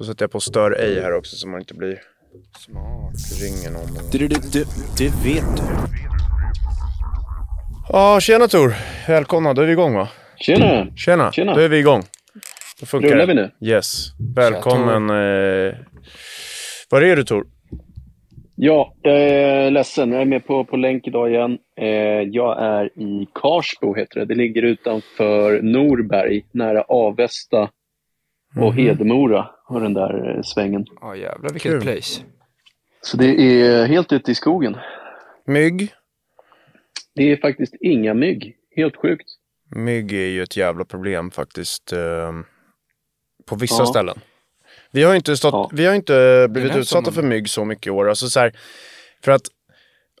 Då sätter jag på stör ej här också så man inte blir smart. Ringer någon. Du, du, du, du vet du. Ja, tjena Tor. Välkomna, då är vi igång va? Tjena! Tjena, Tjena. då är vi igång. Då funkar Rullar det. vi nu? Yes. Välkommen. Eh... Var är du Tor? Ja, jag är ledsen. Jag är med på, på länk idag igen. Eh, jag är i Karsbo, heter det. Det ligger utanför Norberg, nära Avesta och Hedemora och den där eh, svängen. Ja jävlar vilket Kul. place. Så det är helt ute i skogen. Mygg. Det är faktiskt inga mygg. Helt sjukt. Mygg är ju ett jävla problem faktiskt. Eh, på vissa Ja. ställen. Vi har inte, stått, Ja. vi har inte blivit utsatta en- för mygg så mycket i år. Alltså så här, för att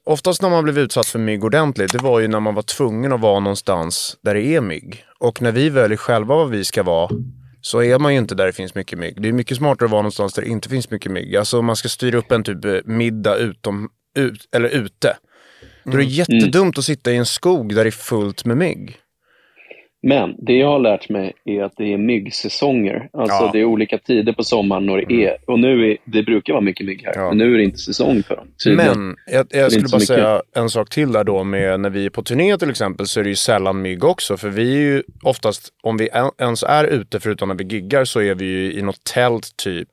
oftast när man blev utsatt för mygg ordentligt, det var ju när man var tvungen att vara någonstans där det är mygg. Och när vi väljer själva vad vi ska vara, så är man ju inte där det finns mycket mygg. Det är mycket smartare att vara någonstans där det inte finns mycket mygg. Alltså om man ska styra upp en typ eh, middag utom, ut, eller ute. Då är det jättedumt att sitta i en skog där det är fullt med mygg. Men det jag har lärt mig är att det är myggsäsonger. Alltså Ja. det är olika tider på sommaren och det är. Och nu är, det brukar vara mycket mygg här, Ja. men nu är det inte säsong för dem. tydligen. Men jag, jag skulle bara mycket. säga en sak till där då med när vi är på turné till exempel så är det ju sällan mygg också. För vi är ju oftast, om vi en- ens är ute förutom när vi giggar så är vi ju i något tält typ.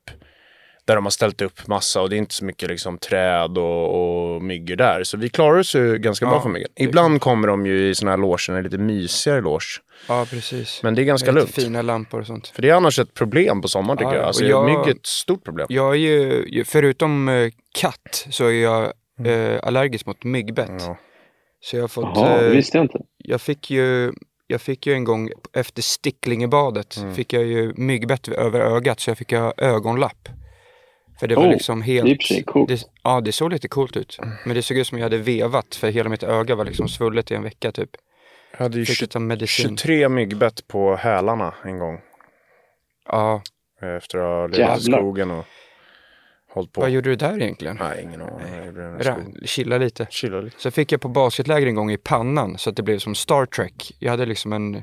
Där de har ställt upp massa och det är inte så mycket liksom träd och, och myggor där. Så vi klarar oss ju ganska bra Ja, för myggen. Ibland kommer de ju i såna här loger, en lite mysigare loge. Ja precis. Men det är ganska lugnt. fina lampor och sånt. För det är annars ett problem på sommaren tycker Ja, jag. Alltså jag- mygg är ett stort problem. Jag är ju, förutom eh, katt, så är jag eh, allergisk mot myggbett. Mm. Ja. Så jag har fått, Jaha, det eh, visste jag inte. jag fick ju jag fick ju en gång efter Sticklingebadet Mm. fick jag ju myggbett över ögat så jag fick ha ögonlapp. För det var Oh, liksom helt... det ja, det såg lite coolt ut. Men det såg ut som jag hade vevat för hela mitt öga var liksom svullet i en vecka typ. Jag hade ju Fick 20, ta medicin. 23 myggbett på hälarna en gång. Ja, Efter att ha levat i skogen och hållit på. vad gjorde du där egentligen? Nej, ingen aning. Chilla lite. Chilla lite. Så fick jag på basketläger en gång i pannan så att det blev som Star Trek. Jag hade liksom en...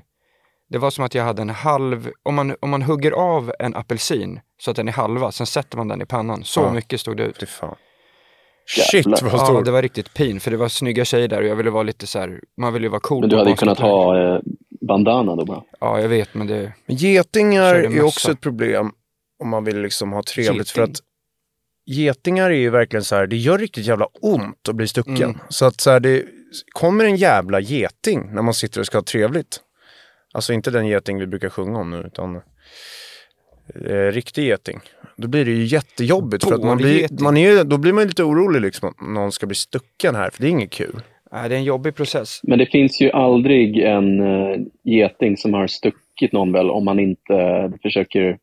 Det var som att jag hade en halv... Om man, om man hugger av en apelsin så att den är halva, sen sätter man den i pannan. Så Ja. mycket stod det ut. Fy fan. Jävlar. Shit vad Ja, stor. det var riktigt pin för det var snygga tjejer där och jag ville vara lite så här, man ville ju vara cool Men du hade ju kunnat ha eh, bandana då bara. Ja, jag vet men det... Men getingar är också ett problem om man vill liksom ha trevligt. För Geting. att getingar är ju verkligen så här, det gör riktigt jävla ont att bli stucken. Mm. Så att så här, det kommer en jävla geting när man sitter och ska ha trevligt. Alltså inte den geting vi brukar sjunga om nu, utan eh, riktig geting. Då blir det ju jättejobbigt. För att man blir, man är, då blir man lite orolig liksom att någon ska bli stucken här, för det är inget kul. Nej, det är en jobbig process. Men det finns ju aldrig en uh, geting som har stuckit någon väl om man inte eh, försöker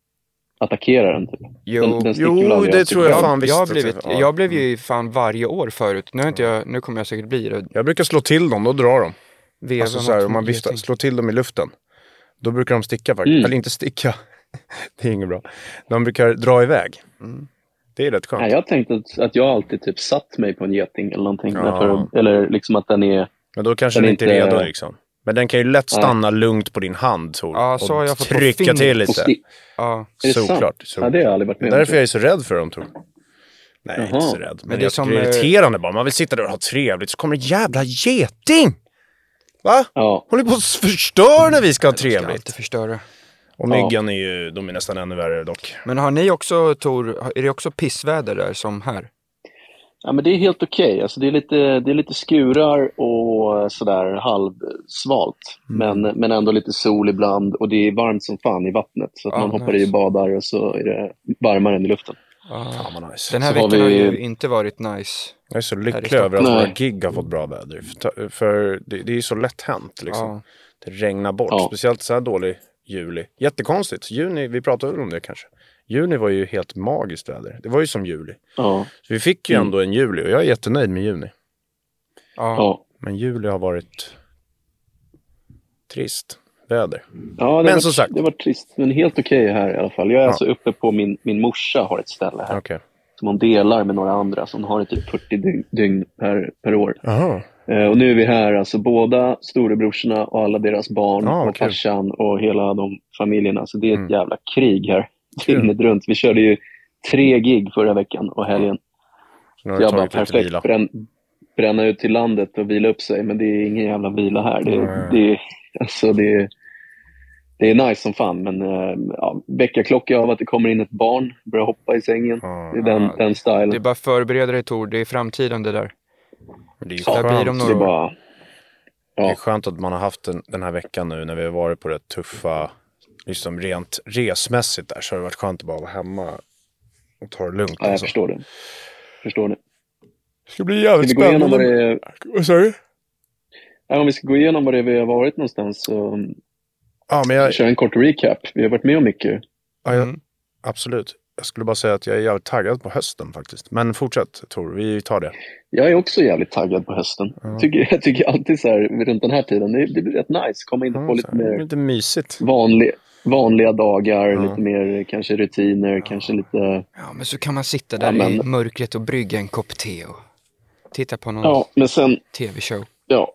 attackera den. Typ. Jo, Den, den jo, det tror jag fan. visst jag, blivit, ja. jag blev ju fan varje år förut. Nu, inte jag, nu kommer jag säkert bli det. Jag brukar slå till dem, då drar de. Veva Alltså så här, om man viftar, slår till dem i luften. Då brukar de sticka faktiskt. Mm. Eller inte sticka. det är inget bra. De brukar dra iväg. Mm. Det är rätt skönt. Nej, jag har tänkt att, att jag alltid typ satt mig på en geting eller någonting. Ja. Därför, eller liksom att den är... Men då kanske Den inte är inte- redo liksom. Men den kan ju lätt stanna lugnt på din hand Tor. Ja, så har jag och fått trycka till lite. Ja, Såklart. Så. Ja, det har jag aldrig varit Det är med om. därför jag är så rädd för dem Tor. Nej, Jaha. inte så rädd. Men, Men det är jag som, tycker det är eh, irriterande bara. Man vill sitta där och ha trevligt så kommer en jävla geting! Va? Ja, Håller på att förstöra när vi ska ha ska trevligt. alltid förstöra. Och myggen är ju, de är nästan ännu värre dock. Men har ni också, Tor, är det också pissväder där som här? ja men det är helt okej. Alltså, det, är lite, det är lite skurar och sådär halvsvalt. Mm. Men, men ändå lite sol ibland och det är varmt som fan i vattnet. Så att Ja, man hoppar nice. i och badar och så är det varmare än i luften. Fan vad nice. Den här Så har veckan har vi- ju inte varit nice. Jag är så lycklig över att våra gig har fått bra väder. För, för det, det är ju så lätt hänt liksom. Ja. Det regnar bort. Ja. Speciellt så här dålig juli. Jättekonstigt. Juni, vi pratade väl om det kanske. Juni var ju helt magiskt väder. Det var ju som juli. Ja, Så vi fick ju Mm. ändå en juli och jag är jättenöjd med juni. Ja. ja. Men juli har varit trist väder. Ja, det Men var, som sagt. det var trist, men helt okej här i alla fall. Jag är Ja. alltså uppe på min, min morsa har ett ställe här Okej. som hon delar med några andra. Så hon har det typ 40 dygn, dygn per, per år. Jaha. Eh, och nu är vi här, alltså båda storebrorsorna och alla deras barn vad och farsan och hela de familjerna. Så det är ett Mm. jävla krig här dygnet runt. Vi körde ju tre gig förra veckan och helgen. Så jag bara, perfekt, vila. brän, bränna ut till landet och vila upp sig. Men det är ingen jävla vila här. Det, det, alltså det, det är nice som fan. Men äh, ja, väckarklocka av att det kommer in ett barn, börjar hoppa i sängen. Ja, Det är den, Ja, den stilen. Det är bara förbereda dig Tor, det är framtiden det där. Det är ju Så där blir skönt. de det bara, Det är ja, skönt att man har haft den, den här veckan nu när vi har varit på det tuffa, liksom rent resmässigt där, så har det varit skönt att bara vara hemma och ta det lugnt. ja, jag alltså. förstår det. Förstår det. Det ska bli Ska jävligt vi gå igenom vad spännande. det Vad sa du? Ja, om vi ska gå igenom vad det är vi har varit någonstans så Ja, men jag, kör en kort recap. Vi har varit med om mycket. ja, jag, Mm. absolut. Jag skulle bara säga att jag är jävligt taggad på hösten faktiskt. Men fortsätt Tor, vi tar det. Jag är också jävligt taggad på hösten. Ja. Tycker, jag tycker alltid så här runt den här tiden, det, det blir rätt nice. Komma in och få Ja, lite så här, mer lite mysigt. vanlig, vanliga dagar, Ja. lite mer kanske rutiner, kanske lite... Ja, men så kan man sitta Ja, där i men- mörkret och brygga en kopp te och titta på någon Ja, men sen, tv-show. ja.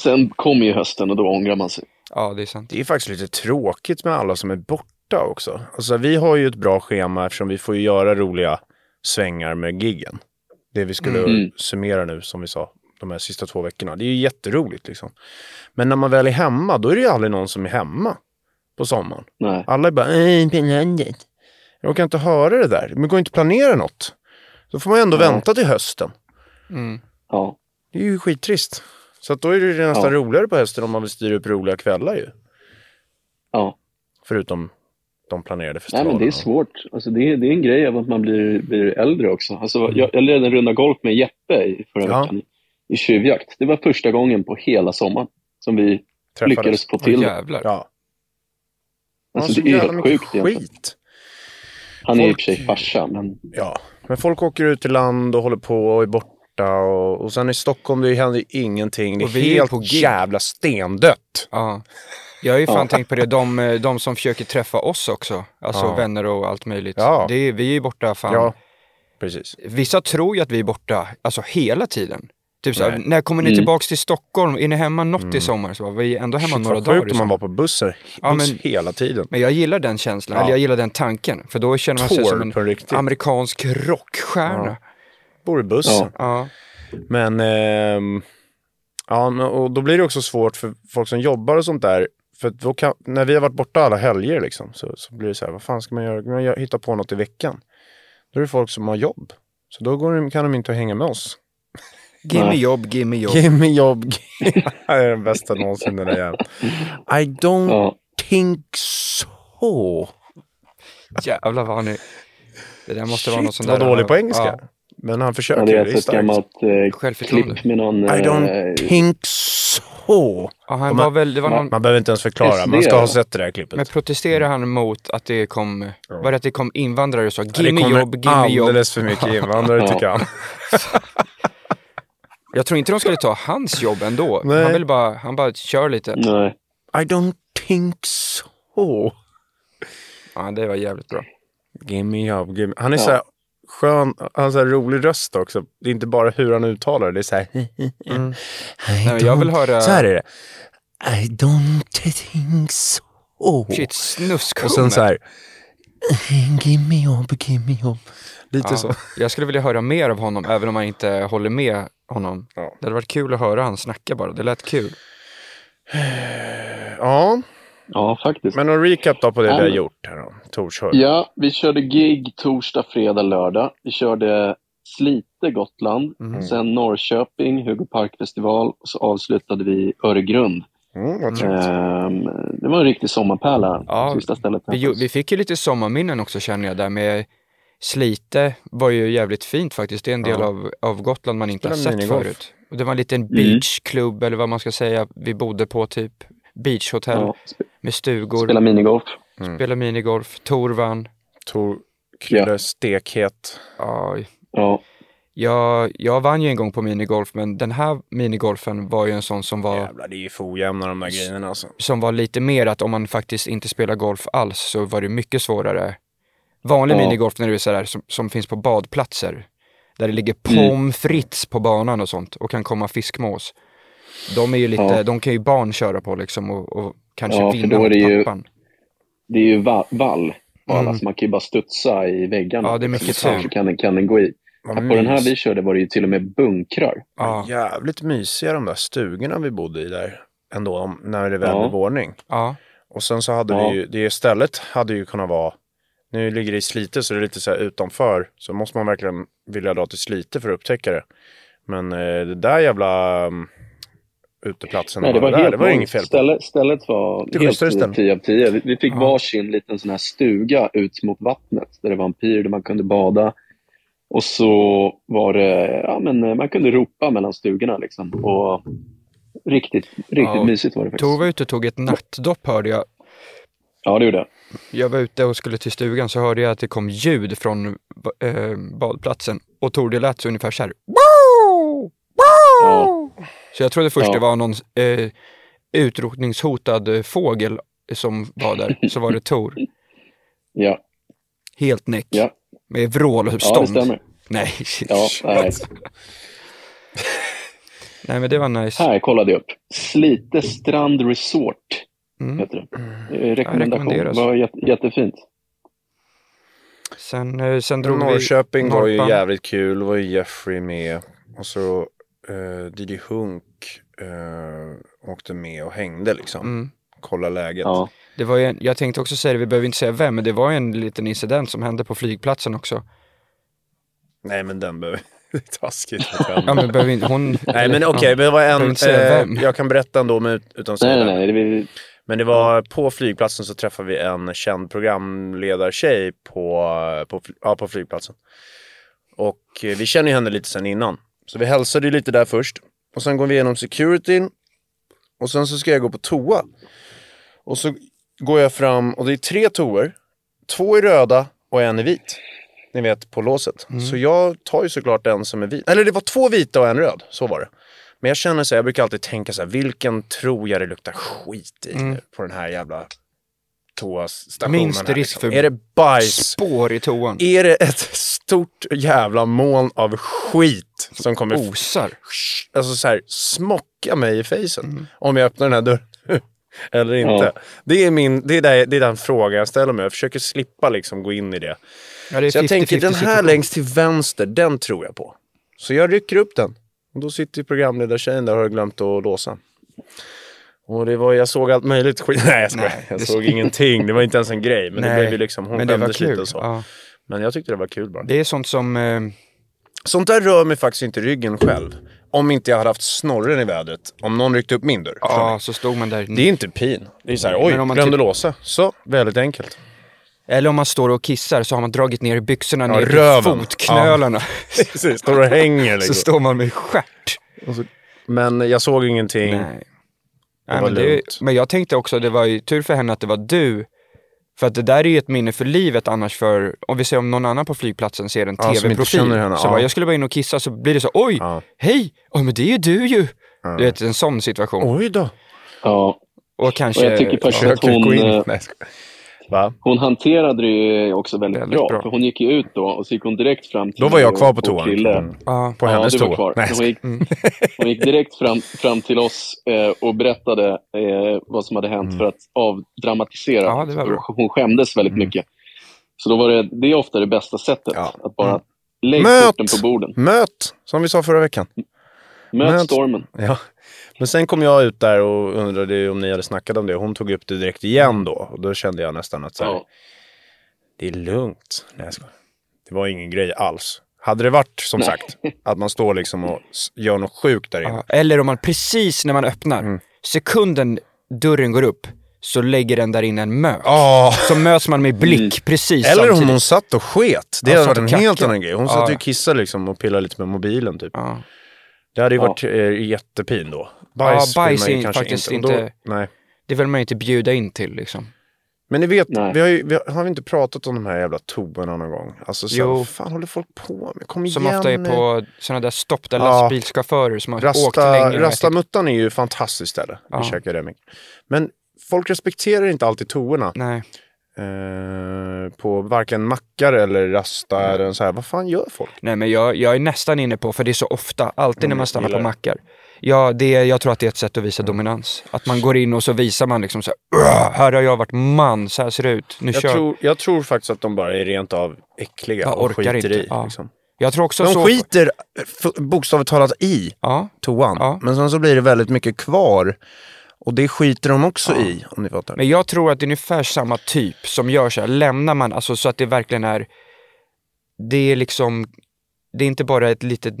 Sen kommer ju hösten och då ångrar man sig. Ja, det är sant. Det är faktiskt lite tråkigt med alla som är borta också. Alltså vi har ju ett bra schema eftersom vi får ju göra roliga svängar med giggen. Det vi skulle Mm. summera nu som vi sa de här sista två veckorna. Det är ju jätteroligt liksom. Men när man väl är hemma då är det ju aldrig någon som är hemma på sommaren. Nej. Alla är bara "Äh. Jag orkar inte höra det där. Men det går inte att planera något. Då får man ju ändå Ja. vänta till hösten. Mm. Ja. Det är ju skittrist. Så att då är det nästan Ja. roligare på hösten om man vill styra upp roliga kvällar ju. ja. Förutom de planerade Nej, festivalerna. men det är svårt. Alltså, det, är, det är en grej av att man blir, blir äldre också. Alltså, Mm. jag, jag ledde en runda golf med Jeppe i förra Ja. veckan i tjuvjakt. Det var första gången på hela sommaren som vi Träffades. lyckades få till det. jävlar. Ja. Alltså, det är helt sjukt egentligen. skit. Han är i och Folk- för sig farsa, men Ja, men folk åker ut till land och håller på och är borta. Och, och sen i Stockholm det händer ju ingenting. Det är helt på jävla stendött. Ja. Jag har ju fan tänkt på det, de, de som försöker träffa oss också. Alltså Ja. vänner och allt möjligt. Ja. Det är, vi är ju borta fan. Ja, precis. Vissa tror ju att vi är borta, alltså hela tiden. Typ såhär, när kommer ni Mm. tillbaks till Stockholm? Är ni hemma något i sommar? Så bara, vi är ändå hemma Shit, några vad dagar. sjukt i om man sommar. var på bussar Ja, buss men- hela tiden. Men jag gillar den känslan, Ja. eller jag gillar den tanken. För då känner man sig Tour som en riktigt. amerikansk rockstjärna. Bor i bussen. Ja. Ja. Men, ehm, ja, men- och då blir det också svårt för folk som jobbar och sånt där. För kan, när vi har varit borta alla helger liksom, så, så blir det så här, vad fan ska man göra? Man göra- hitta på något i veckan? Då är det folk som har jobb. Så då går, kan de inte hänga med oss. Gimme jobb, gimme jobb. Mig jobb. det är den bästa någonsin den där jäveln. I don't ja. think so. Jävlar vad ni... Det där måste vara något Shit sånt där. vad dålig på engelska. Ja, Men han försöker. ja, det är alltså är ett gammalt eh, klipp med någon... I eh, don't think so. Ja, han Och var man- väl, det var Ja. någon, Man behöver inte ens förklara. Man ska ha ja. sett det där klippet. men protesterade han mot att det kom, var det att det kom invandrare och sa Ja, gimme det kommer jobb, gimme jobb. alldeles för mycket invandrare Ja. tycker han. Jag tror inte de skulle ta hans jobb ändå. Nej. Han vill bara, han bara kör lite. Nej. I don't think so. Ja, det var jävligt bra. Give me job, give me. Han är Ja. så här skön, han har rolig röst också. Det är inte bara hur han uttalar det, det är så här. Mm. Nej, jag vill höra- Så här är det. I don't think so. Shit, snuskhummer. Och sen så här. Give me job, give me job. Lite Ja, så. Jag skulle vilja höra mer av honom, även om man inte håller med honom. Ja. Det hade varit kul att höra han snacka bara. Det lät kul. Ja, Ja, faktiskt. men en recap då på det Ja, vi har gjort här då. Torshov. Ja, vi körde gig torsdag, fredag, lördag. Vi körde Slite, Gotland. Mhm. Sen Norrköping, Hugo Park-festival. Och så avslutade vi Öregrund. Mm. Ehm, det var en riktig sommarpärla. Ja, sista stället. Vi, vi fick ju lite sommarminnen också känner jag där med Slite var ju jävligt fint faktiskt. Det är en del Ja. av, av Gotland man inte har sett minigolf. förut. Och det var en liten Mm. beachklubb eller vad man ska säga vi bodde på typ. Beachhotell Ja, sp- med stugor, spela minigolf. spela minigolf, Tor vann. Tor, Krille, Ja. stekhet. Ja, Ja, jag, jag vann ju en gång på minigolf, men den här minigolfen var ju en sån som var, Jävlar, det är ju för ojämna de där grejerna alltså. som var lite mer att om man faktiskt inte spelar golf alls så var det mycket svårare. Vanlig Ja. minigolf när det är sådär som, som finns på badplatser, där det ligger Mm. pommes frites på banan och sånt och kan komma fiskmås. De är ju lite, Ja. de kan ju barn köra på liksom och, och kanske Ja, för vinna då är det ju- pappan. det är ju va- vall alla, Mm. så man kan ju bara studsa i väggarna. Ja, det är mycket Så tur. kan, den- kan den gå i. Vad På den här vi körde var det ju till och med bunkrar. Ja, Jävligt mysiga de där stugorna vi bodde i där ändå, om- när det väl Ja. blev ordning. ja, Och sen så hade Ja. vi ju, det stället hade ju kunnat vara, nu ligger det i Slite så det är lite så här utanför, så måste man verkligen vilja dra till Slite för att upptäcka det. Men eh, det där jävla um, uteplatsen, Nej, det var där, helt det var inget fel på. Stället, stället var Det helt schysstare ställe. 10 av 10. Vi, vi fick Ja. varsin liten sån här stuga ut mot vattnet där det var en pir där man kunde bada. Och så var det, ja men eh, man kunde ropa mellan stugorna liksom. Och riktigt, riktigt Ja, mysigt var det faktiskt. Tor var ute och tog ett nattdopp hörde jag. Ja, det gjorde jag. Jag var ute och skulle till stugan så hörde jag att det kom ljud från eh, badplatsen och Tor det lät så ungefär så här. Ja. Så jag trodde först Ja. det var någon eh, utrotningshotad eh, fågel som var där. Så var det Tor. Ja, Helt näck. ja. Med vrål och ja det stånd. stämmer. Nej. Ja, nej. Nej men det var nice. Här kollade jag upp. Slite Strand Resort Mm. heter det. Eh, Rekommendation. rekommenderas. Det var jätte, jättefint. Sen, eh, sen drog Norrköping vi var ju jävligt kul, var ju Jeffrey med. Och så uh, Didi Hunk eh, åkte med och hängde liksom. Mm. Kolla läget. Ja. Det var ju en, jag tänkte också säga det, vi behöver inte säga vem, men det var ju en liten incident som hände på flygplatsen också. Nej men den behöver det är taskigt. Ja men behöver inte, hon... Nej men okej, men det var en, eh, jag kan berätta ändå med, utan att säga Nej, vem. nej, nej. Det, Men det var på flygplatsen så träffade vi en känd programledartjej på, på, ja, på flygplatsen. Och eh, vi känner ju henne lite sen innan. Så vi hälsade lite där först. Och sen går vi igenom securityn. Och sen så ska jag gå på toa. Och så går jag fram och det är tre toor. Två är röda och en är vit. Ni vet på låset. Så jag tar ju såklart den som är vit. Eller det var två vita och en röd. Så var det. Men jag känner så här, jag brukar alltid tänka så här, vilken tror jag det luktar skit i nu på den här jävla toastationen Minst risk liksom. för Är det bajs? Spår i toan. Är det ett stort jävla moln av skit som kommer Osar. alltså så här, smocka mig i facen om jag öppnar den här dörren? Eller inte. Ja. Det, är min, det, är där, det är den frågan jag ställer mig. Jag försöker slippa liksom gå in i det. Ja, det Så jag 50-50 tänker den här situation. längst till vänster, den tror jag på. Så jag rycker upp den. Och då sitter ju programledartjejen där och har glömt att låsa. Och det var, jag såg allt möjligt skit. Nej jag skojar. Nej, jag det- såg ingenting. Det var inte ens en grej. Men det Nej, blev ju liksom, hon det skämdes lite och så. Ja. Men jag tyckte det var kul bara. Det är sånt som... Eh, Sånt där rör mig faktiskt inte ryggen själv. Om inte jag hade haft snorren i vädret. Om någon ryckte upp min dörr. ja, så stod man där. Det är inte pin. Det är såhär, Men oj, om man glömde typ- låsa. Så, väldigt enkelt. Eller om man står och kissar så har man dragit ner byxorna Ja, ner röven. till fotknölarna. Precis, står och hänger Så liksom. står man med stjärt. Men jag såg ingenting. Nej. Nej, men, det, men jag tänkte också, det var ju tur för henne att det var du. För att det där är ju ett minne för livet annars för, om vi ser om någon annan på flygplatsen ser en Ja, tv-profil. så ja. bara, jag skulle bara in och kissa så blir det så, oj, Ja. hej, oj men det är ju du ju. Du vet, en sån situation. Oj då. Ja, Och kanske... Och jag tycker ja, att hon, gå in. Nej. Va? hon hanterade det ju också väldigt, Väldigt bra, bra. För hon gick ju ut då och så gick hon direkt fram till Då var jag kvar på toan. Ja, På Ja, hennes du var toa. kvar. Nej, jag hon, gick, hon gick direkt fram, fram till oss eh, och berättade eh, vad som hade hänt för att avdramatisera. Mm. Ja, det var bra. Hon skämdes väldigt mycket. Så då var det, det är ofta det bästa sättet. Ja. Att bara lägga Möt! korten på borden. Möt, som vi sa förra veckan. Möt Möt. stormen. Ja. Men sen kom jag ut där och undrade om ni hade snackat om det. Hon tog upp det direkt igen då. Och då kände jag nästan att så här, Ja. det är lugnt. Nej, jag skojar. Det var ingen grej alls. Hade det varit som sagt att man står liksom och gör något sjukt där inne. ja. Eller om man precis när man öppnar, Mm. sekunden dörren går upp, så lägger den där inne en möt. Ja. Så möts man med blick precis Eller om samtidigt. hon satt och sket. Det hade varit en helt annan grej. Hon Ja, satt ju och kissade liksom och pillade lite med mobilen typ. Ja. Det hade ju Ja. varit eh, jättepin då. Bajs, Ja, bajs vill man ju kanske faktiskt Och då- inte- Nej. det vill man ju inte bjuda in till liksom. Men ni vet, Nej. vi har, ju, vi har, har vi inte pratat om de här jävla toorna någon gång? Alltså så, Jo. vad fan håller folk på med? Kom igen Som ofta är på sådana där stopp där Ja. lastbilschaufförer som har åkt Rasta, länge. och ätit. Rastamuttan är ju ett fantastiskt ställe. Ja. Vi käkar det mycket. Men folk respekterar inte alltid toorna. Nej, Eh, på varken mackar eller rasta eller så här. Vad fan gör folk? nej men jag, jag är nästan inne på, för det är så ofta, alltid när Mm, man stannar på det. mackar. Ja, det, jag tror att det är ett sätt att visa dominans. Att man går in och så visar man liksom så här, "Åh, här har jag varit man, så här ser det ut. Nu Jag kör tror, jag tror faktiskt att de bara är rent av äckliga Jag och skiter inte. i. Ja. Liksom. Jag tror också De så... skiter bokstavligt talat i Ja, toan. Ja. Men sen så blir det väldigt mycket kvar. Och det skiter de också Ja. i, om ni fattar. men jag tror att det är ungefär samma typ som gör så här, lämnar man, alltså så att det verkligen är, det är liksom, det är inte bara ett litet,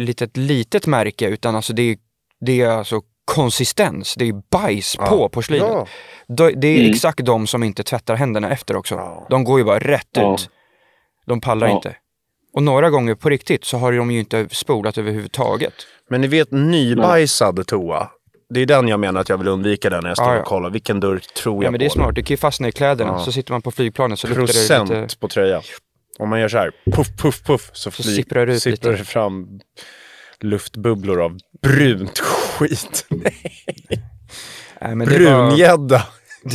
litet, litet märke utan alltså det är, det är alltså konsistens, det är bajs Ja. på porslinet. Ja. Det är Mm. exakt de som inte tvättar händerna efter också. Ja. De går ju bara rätt Ja. ut. De pallar Ja. inte. Och några gånger på riktigt så har de ju inte spolat överhuvudtaget. Men ni vet nybajsad toa. Det är den jag menar att jag vill undvika den när jag står Ja, ja. och kollar. Vilken dörr tror jag Ja men det är på? smart, det kan ju fastna i kläderna. Ja. Så sitter man på flygplanet så luktar det Procent lite... på tröja. Om man gör så här, puff, puff, puff, så, Så flyg, sipprar det sipprar det fram luftbubblor av brunt skit. Nej, men det var, Brungädda.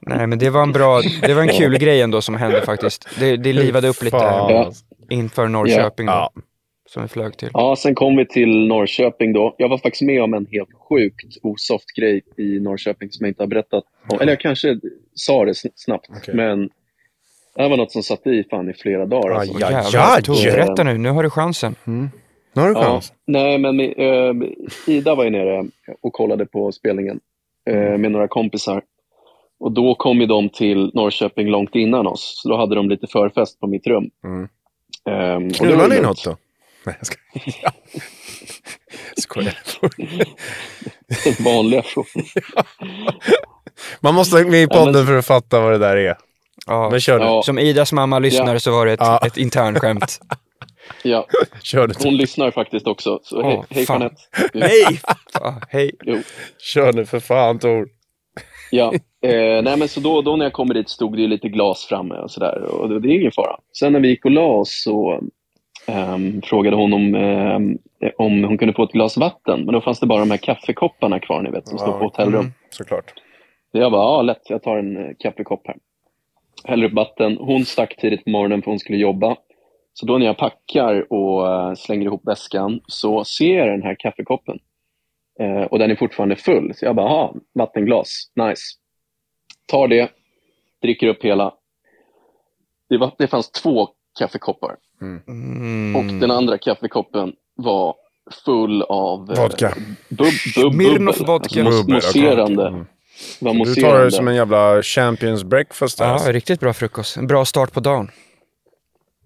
nej men det var en bra, det var en kul grej ändå som hände faktiskt. Det, det livade upp lite. Ja. inför Norrköping då, Ja. som vi flög till. Ja, sen kom vi till Norrköping då. Jag var faktiskt med om en helt sjukt osoft grej i Norrköping som jag inte har berättat. Eller jag kanske sa det sn- snabbt, Okej. men det här var något som satt i fan i flera dagar. Alltså. Aj, aj, Jävlar, aj. Berätta nu, nu har du chansen. Nu har du Ja, chans. nej, men eh, Ida var ju nere och kollade på spelningen eh, med några kompisar. Och då kom ju de till Norrköping långt innan oss. Så då hade de lite förfest på mitt rum. Mm. Knullar var ni något då? Nej, jag skojar. Skojar. Den vanliga frågan. Man måste vara med i Ja, men- podden för att fatta vad det där är. Ja. Men kör du. Ja. Som Idas mamma lyssnar Ja. så var det ett, Ja. ett internskämt. Ja, Kör du. hon lyssnar faktiskt också. Så Åh, hej, hej fan. Jeanette. Hej! Hej! Jo. Kör nu för fan Tor. Ja, eh, nej men så då, då när jag kommer dit stod det ju lite glas framme och sådär. Och det, det är ingen fara. Sen när vi gick och la oss så ehm, frågade hon om, ehm, om hon kunde få ett glas vatten. Men då fanns det bara de här kaffekopparna kvar, ni vet, som står på hotellrum. Mm. Såklart. Så jag bara, ja lätt, jag tar en eh, kaffekopp här. Häller upp vatten. Hon stack tidigt på morgonen för hon skulle jobba. Så då när jag packar och eh, slänger ihop väskan så ser jag den här kaffekoppen. Eh, och den är fortfarande full. Så jag bara, aha, vattenglas, nice. Tar det, dricker upp hela. Det, var, det fanns två kaffekoppar. Mm. Och den andra kaffekoppen var full av eh, Vodka. Bub, bub, bubbel. vodka. Alltså, mousserande. Du tar det som en jävla champions breakfast där. Ja, alltså. riktigt bra frukost. En bra start på dagen.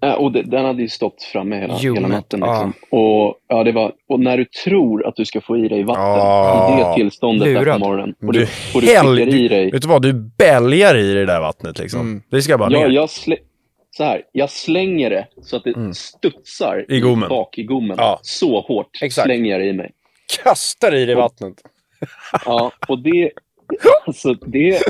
Ja, och det, den hade ju stått framme hela, hela Hjulet, natten. Liksom. Och, ja, det var, och när du tror att du ska få i dig vatten Ja. i det tillståndet där på morgonen. Och Du du, och du sticker i dig. Vet du vad, du bälgar i det där vattnet liksom. Mm. Det ska bara Ja, ner. jag, slä, så här, jag slänger det så att det studsar Mm. I gommen. bak i gommen. Ja. Så hårt Exakt. slänger jag det i mig. Kastar i det vattnet. Ja, och det... Alltså, det...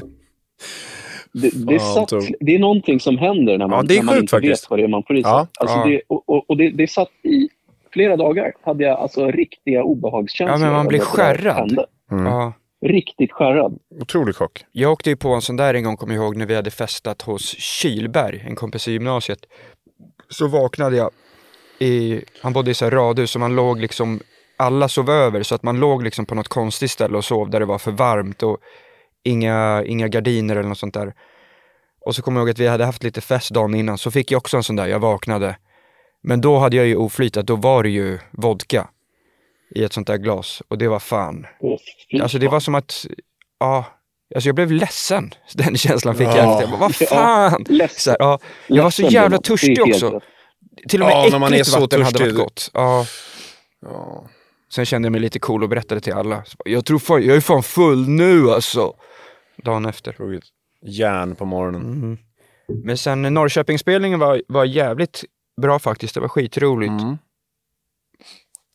Det, det, Fan, satt, det är någonting som händer när man, Ja, det när man inte faktiskt. vet vad det är man får i sig. Ja, alltså ja. Det, och och, och det, det satt i flera dagar. hade jag alltså riktiga obehagskänslor. Ja, men man blir skärrad. Mm. Ja. Riktigt skärrad. Otrolig chock. Jag åkte ju på en sån där en gång, kommer jag ihåg, när vi hade festat hos Kylberg, en kompis i gymnasiet. Så vaknade jag i, han bodde i så här radhus, så man låg liksom, alla sov över, så att man låg liksom på något konstigt ställe och sov där det var för varmt och inga, inga gardiner eller något sånt där. Och så kommer jag ihåg att vi hade haft lite fest dagen innan, så fick jag också en sån där, jag vaknade. Men då hade jag ju oflyt att då var det ju vodka i ett sånt där glas och det var fan Alltså det var som att, ja, alltså jag blev ledsen. Den känslan fick Ja. jag efter. Jag bara, vad fan! Ledsen. Så här, ja, jag var så jävla törstig också. Till och med Ja, när man är äckligt så vatten hade törstig. varit gott. Ja. Ja. Sen kände jag mig lite cool och berättade till alla. Så Jag tror fan, jag är fan full nu alltså. Dagen efter. Järn på morgonen. Mm. Men sen Norrköpingsspelningen var, var jävligt bra faktiskt. Det var skitroligt. Mm.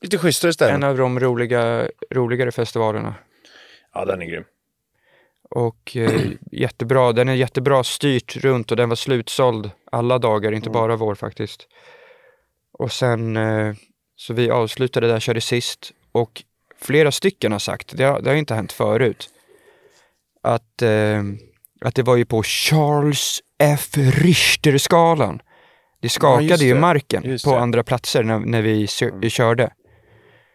Lite schysstare ställen. En av de roliga, roligare festivalerna. Ja, den är grym. Och eh, jättebra, den är jättebra styrt runt och den var slutsåld alla dagar, inte bara vår faktiskt. Och sen, eh, så vi avslutade där, körde sist och flera stycken har sagt, det har, det har inte hänt förut, att, eh, att det var ju på Charles F. Richter-skalan. Det skakade ju det. marken Just på det. andra platser när, när vi sö- körde.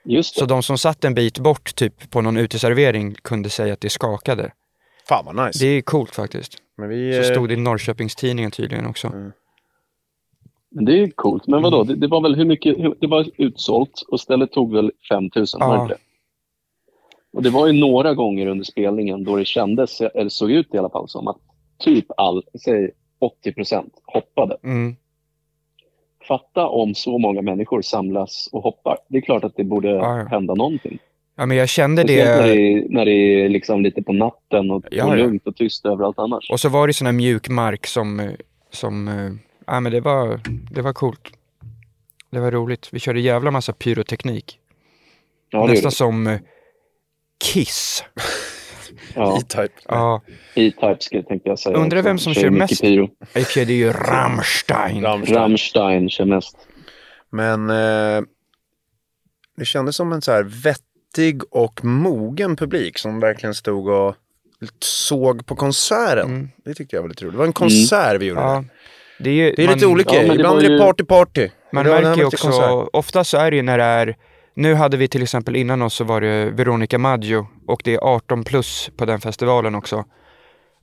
Just Så de som satt en bit bort, typ på någon uteservering, kunde säga att det skakade. Fan vad nice. Det är coolt faktiskt. Men vi, Så eh, stod det i Norrköpingstidningen tydligen också. Men det är coolt. Men Mm. vadå, det, det var väl hur mycket, det var utsålt och stället tog väl 5000, var det Ja. det? Och det var ju några gånger under spelningen då det kändes, eller såg ut i alla fall som att typ all, säg 80 procent hoppade. Mm. Fatta om så många människor samlas och hoppar. Det är klart att det borde Ja, ja. hända någonting. Ja, men jag kände Speciellt när det, det. är, när det är liksom lite på natten och, Ja, och lugnt och tyst överallt annars. Och så var det sån här mjuk mark som, som, eh, ja men det var, det var coolt. Det var roligt. Vi körde jävla massa pyroteknik. ja, Nästan det. som eh, Kiss. Ja, E-Type. Ja, E-Type ska- tänkte jag säga. Undrar vem som kör mycket mest. Pyro. i och det är ju Rammstein. Rammstein. Rammstein kör mest. Men eh, det kändes som en så här vettig och mogen publik som verkligen stod och såg på konserten. Mm. Det tyckte jag var lite roligt. Det var en konsert vi gjorde. Ja, där. Det är, ju, Det är lite man, olika. ja, men det Ibland är det ju- party party. Man det märker ju lite också, ofta så är det ju när det är, nu hade vi till exempel innan oss så var det Veronica Maggio och det är 18 plus på den festivalen också.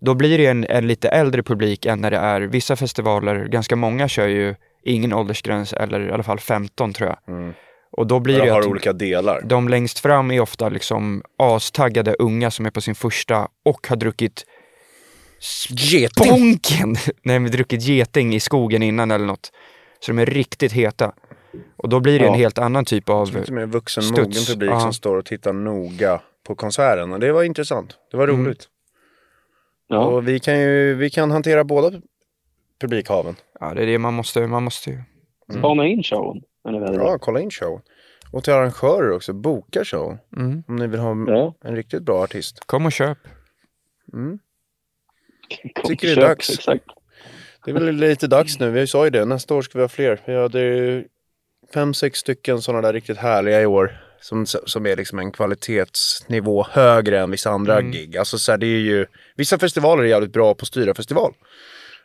Då blir det en, en lite äldre publik än när det är vissa festivaler, ganska många kör ju ingen åldersgräns eller i alla fall 15 tror jag. Mm. Och då blir De det har att olika delar. de längst fram är ofta liksom astaggade unga som är på sin första och har druckit Geting! bonken! Nej men druckit geting i skogen innan eller något. Så de är riktigt heta. Och då blir det Ja. en helt annan typ av... Lite mer vuxen, Studs. mogen publik Ja. som står och tittar noga på konserten. Och det var intressant. Det var Mm. roligt. Ja. Och vi kan ju vi kan hantera båda publikhaven. Ja det är det man måste, man måste ju. Spana in showen. Ja, kolla in show. Och till arrangörer också, boka show. Mm. Om ni vill ha Ja. en riktigt bra artist. Kom och köp. Kom, Tycker det är dags. Exakt. Det är väl lite dags nu, vi sa ju det. Nästa år ska vi ha fler. Vi hade ju fem, sex stycken sådana där riktigt härliga i år. Som, som är liksom en kvalitetsnivå högre än vissa andra Mm. gig. Alltså så här, det är ju, vissa festivaler är jävligt bra på att styra festival.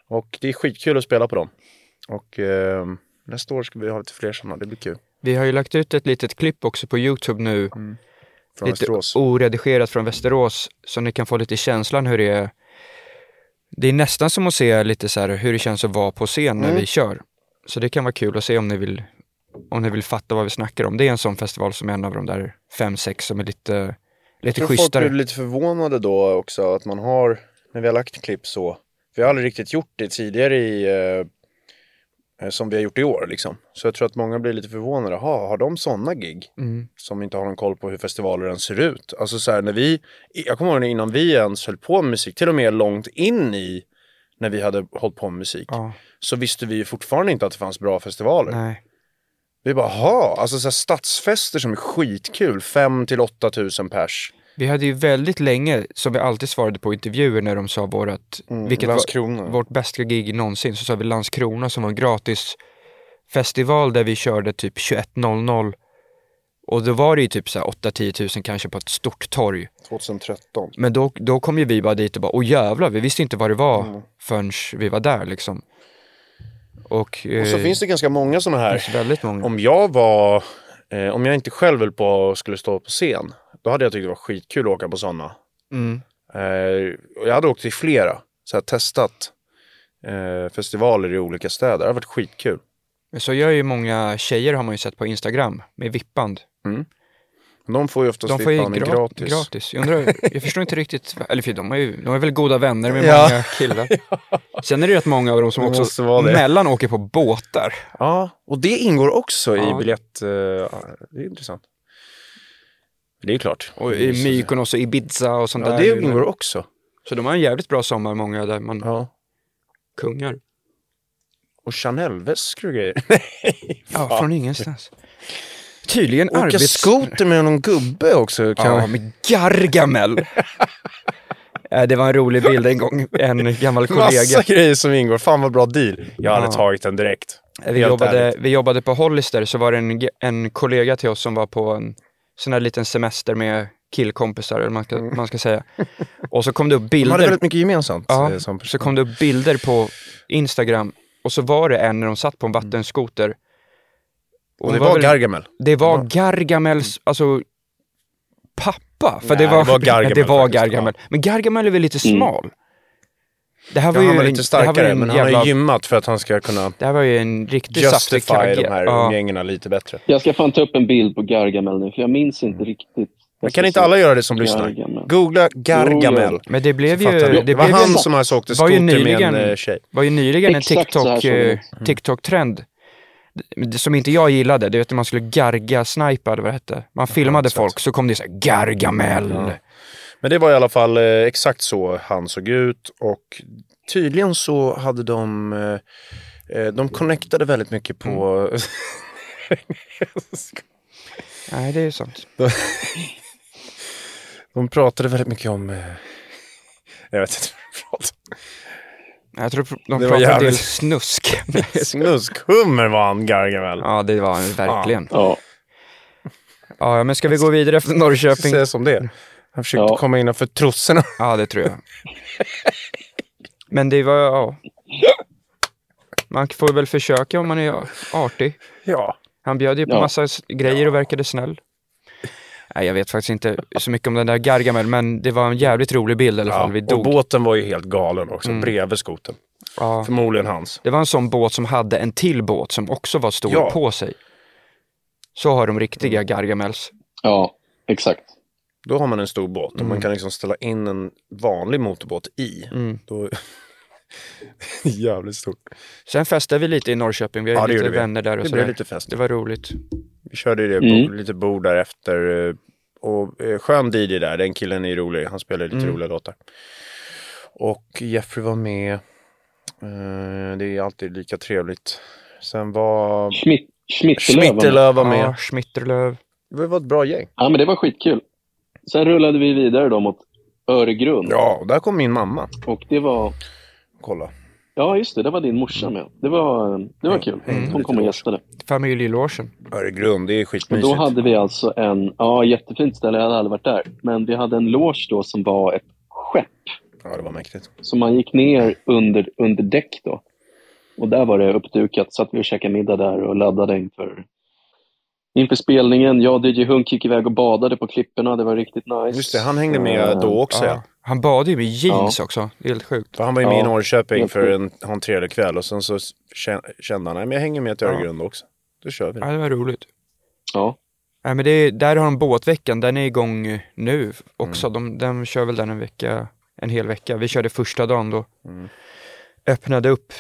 Och det är skitkul att spela på dem. Och eh, nästa år ska vi ha lite fler sådana, det blir kul. Vi har ju lagt ut ett litet klipp också på Youtube nu. Från lite Västerås. oredigerat från Västerås. Så ni kan få lite känslan hur det är. Det är nästan som att se lite så här hur det känns att vara på scen när Mm. vi kör. Så det kan vara kul att se om ni vill om ni vill fatta vad vi snackar om. Det är en sån festival som är en av de där fem, sex som är lite, Jag lite tror folk schysstare. blir lite förvånade då också att man har, när vi har lagt klipp så, vi har aldrig riktigt gjort det tidigare i, eh, som vi har gjort i år liksom. Så jag tror att många blir lite förvånade, Jaha, har de sådana gig? Mm. Som inte har någon koll på hur festivaler ens ser ut. Alltså så här, när vi, jag kommer ihåg innan vi ens höll på med musik, till och med långt in i när vi hade hållit på med musik, Ja, så visste vi ju fortfarande inte att det fanns bra festivaler. nej. Vi bara, ha, alltså så här, stadsfester som är skitkul, 5 till 8 tusen pers. Vi hade ju väldigt länge, som vi alltid svarade på intervjuer när de sa vårat, vilket var vårt bästa gig någonsin, så sa vi Landskrona som var en gratis festival där vi körde typ 21.00 och då var det ju typ så här 8-10 tusen kanske på ett stort torg. 2013. Men då, då kom ju vi bara dit och bara, åh jävlar, vi visste inte vad det var Mm. förrän vi var där liksom. Och, eh, Och så finns det ganska många sådana här. väldigt många. Om jag var, eh, om jag inte själv höll på och skulle stå på scen, då hade jag tyckt det var skitkul att åka på sådana. Mm. Eh, och jag hade åkt till flera, så här, testat eh, festivaler i olika städer. Det hade varit skitkul. Så gör ju många tjejer har man ju sett på Instagram med vippband. De får ju oftast De får ju gra- gratis. gratis. Jag, undrar, jag förstår inte riktigt, eller för de är ju de är väl goda vänner med Ja. många killar. Sen är det rätt många av dem som också mellan åker på båtar. Ja, och det ingår också Ja. i biljett... Eh, det är intressant. Det är klart. Och i Mykonos och Ibiza och sånt Ja, där. det ingår också. Så de har en jävligt bra sommar, många där man Ja. kungar. Och Chanel-väskor och grejer. Ja, från ingenstans. Tydligen Åka arbets... skoter med någon gubbe också. Kan... Ja, med Gargamel. Eh, det var en rolig bild en gång. En gammal kollega. Massa grejer som ingår. Fan vad bra deal. Jag hade Ja. tagit den direkt. Vi Helt jobbade, ärligt. vi jobbade på Hollister, så var det en, en kollega till oss som var på en sån här liten semester med killkompisar, eller man ska, man ska säga. Och så kom det upp De hade bilder. väldigt mycket gemensamt. Ja, eh, som så kom det upp bilder på Instagram och så var det en när de satt på en vattenskoter. Mm. Och hon det var väl- Gargamel. Det var Gargamels, alltså pappa. För Nej, det var, det var Gargamel det var Gargamel. Men Gargamel är väl lite Mm. Det här Ja, var ju han var lite starkare, en men han jävla, har gymmat för att han ska kunna Det här var ju en riktigt saftig justify kagge. de här Ja. umgängena lite bättre. Jag ska fan ta upp en bild på Gargamel nu, för jag minns inte riktigt. Jag Men kan inte alla göra det som lyssnar? Gargamel. Googla Gargamel. Jo, Men det blev ju, det du. Det var blev han som alltså åkte skoter med nyligen- en eh, tjej. var ju nyligen en TikTok, eh, TikTok-trend. Det- Som inte jag gillade, det vet när man skulle garga-snipa eller vad det hette. Man filmade folk så kom det så här Gargamel. Ja. Men det var i alla fall eh, exakt så han såg ut och tydligen så hade de eh, eh, de connectade väldigt mycket på... Nej, det är sant. de pratade väldigt mycket om... Jag vet inte vad de pratade Jag tror de Det pratade en del jävligt- snusk. om. Snuskhummer var han, Gargamel. ja, det var han verkligen. Ja, Ja, men ska vi gå vidare efter Norrköping? säger som det Han försökte Ja. komma innanför trossorna. Ja, det tror jag. Men det var, ja. Man får väl försöka om man är artig. Ja. Han bjöd ju på Ja. massa grejer och verkade snäll. Nej, jag vet faktiskt inte så mycket om den där Gargamel, men det var en jävligt rolig bild i alla fall. Vi och dog. båten var ju helt galen också, Mm. bredvid skoten. Ja. Förmodligen hans. Det var en sån båt som hade en till båt som också var stor Ja. på sig. Så har de riktiga Gargamels. ja, exakt. Då har man en stor båt och Mm. man kan liksom ställa in en vanlig motorbåt i. Mm. Då... Jävligt stort. Sen festade vi lite i Norrköping. Vi har Ja, lite gjorde vi. vänner där och Det sådär. blev lite fest. Det var roligt. Vi körde det, Mm. bo- lite bord därefter. eh, Och eh, skön DJ där, den killen är rolig. Han spelar lite Mm. roliga låtar. Och Jeffrey var med. Eh, Det är alltid lika trevligt. Sen var Schmittelöv. Schmitterlöv var med. Ja, Schmitterlöv. Det var ett bra gäng. Ja, men det var skitkul. Sen rullade vi vidare då mot Öregrund. Ja, och där kom min mamma. Och det var... Kolla. Ja, just det. Det var din morsa med. Det var, det var kul. Mm, Hon kom och gästade. Familjelogen. Öregrund, det är Och skitmysigt. då hade vi alltså en, ja jättefint ställe, jag hade aldrig varit där. Men vi hade en loge då som var ett skepp. Ja, det var mäktigt. Så man gick ner under, under däck då. Och där var det uppdukat. Satt vi och käkade middag där och laddade inför, inför spelningen. Jag och DJ Hunk gick iväg och badade på klipporna. Det var riktigt nice. Just det, han hängde med Eh, då också. Ja. Ja. Han badade ju med jeans också. Det är helt sjukt. För han var ju med i Ja, Norrköping helt för en, en trevlig kväll och sen så kä- kände han, nej men jag hänger med till Ja. Öregrund också. Då kör vi. Ja, det var roligt. Ja. Nej, men det är, där har de båtveckan, den är igång nu också. Mm. De, de kör väl den en vecka, en hel vecka. Vi körde första dagen då. Mm. Öppnade upp.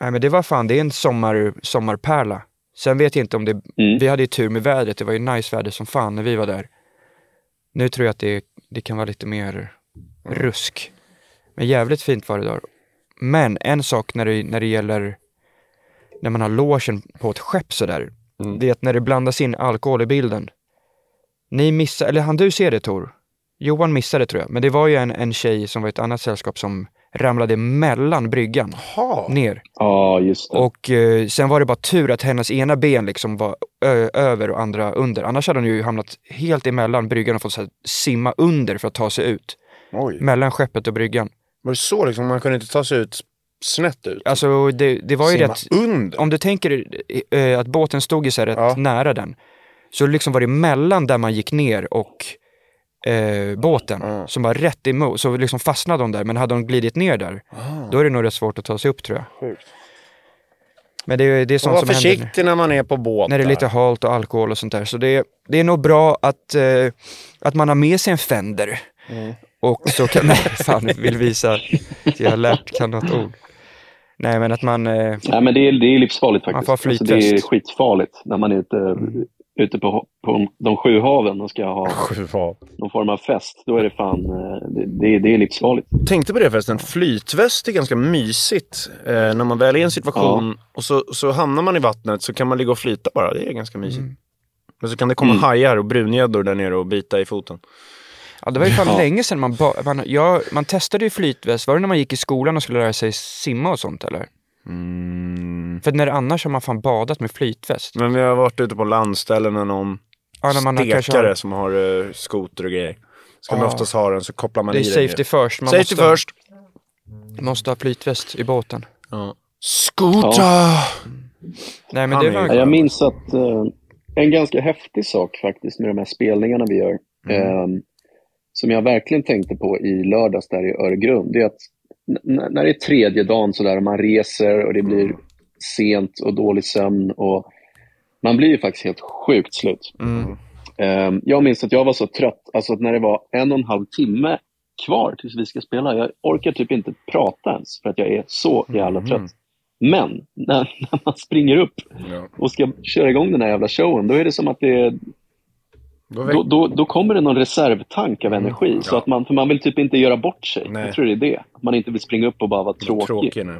Nej men det var fan, det är en sommar, sommarpärla. Sen vet jag inte om det, Mm. vi hade ju tur med vädret, det var ju nice väder som fan när vi var där. Nu tror jag att det, det kan vara lite mer rusk. Men jävligt fint var det där. Men en sak när det, när det gäller när man har logen på ett skepp sådär, Mm. det är att när det blandas in alkohol i bilden. Ni missar, eller han du ser det Tor? Johan missade tror jag, men det var ju en, en tjej som var i ett annat sällskap som ramlade mellan bryggan Jaha. ner. ja, just det. Och eh, sen var det bara tur att hennes ena ben liksom var över och andra under. Annars hade hon ju hamnat helt emellan bryggan och fått så här, simma under för att ta sig ut. Oj. Mellan skeppet och bryggan. Var det så liksom? Man kunde inte ta sig ut snett ut? Alltså det, det var ju Simma rätt, under? om du tänker eh, att båten stod ju så här rätt Ja. nära den. Så liksom var det mellan där man gick ner och eh, båten Ja. som var rätt emot. Så liksom fastnade de där, men hade de glidit ner där, Ah, då är det nog rätt svårt att ta sig upp tror jag. sjukt. Men det, är- det är sånt var som händer. försiktig när man är på båt. när det är lite halt och alkohol och sånt där. Så det, det är nog bra att, eh, att man har med sig en Fender. Mm. Och så kan, nej fan, vill visa att jag har lärt kan något ord. Nej men att man, eh, Nej, men det är, det är livsfarligt Man faktiskt. får ha alltså, det är skitfarligt när man är ute, ute på, på de sju haven och ska ha hav. någon form av fest. Då är det fan, eh, det, det, är- det är livsfarligt. Tänkte på det förresten, flytväst är ganska mysigt. Eh, när man väl är i en situation och så, så hamnar man i vattnet så kan man ligga och flyta bara. Det är ganska mysigt. Mm. Men så kan det komma Mm. hajar och brungäddor där nere och bita i foten. Ja, det var ju fan Ja. länge sedan man, ba- man, ja, man testade ju flytväst. Var det när man gick i skolan och skulle lära sig simma och sånt eller? Mm. För när annars har man fan badat med flytväst. Men vi har varit ute på landställen med någon Ja, när man stekare har, som har uh, skoter och grejer. Ska man Ja. oftast ha den så kopplar man det är i den. safety ju. first. Man Safety måste, först. måste ha flytväst i båten. Ja. Skoter! Nej men det är var Ja, Jag minns att eh, en ganska häftig sak faktiskt med de här spelningarna vi gör, eh, som jag verkligen tänkte på i lördags där i Öregrund, det är att när det är tredje dagen sådär och man reser och det blir sent och dålig sömn och man blir ju faktiskt helt sjukt slut. Mm. Eh, jag minns att jag var så trött, alltså att när det var en och en halv timme kvar tills vi ska spela, jag orkar typ inte prata ens för att jag är så jävla trött. Men när, när man springer upp och ska köra igång den här jävla showen, då är det som att det är, Då då, då, kommer det någon reservtank av energi. Så Ja. att man, för man vill typ inte göra bort sig. Nej. Jag tror det är det. Man inte vill springa upp och bara vara tråkig. Tråkig nu.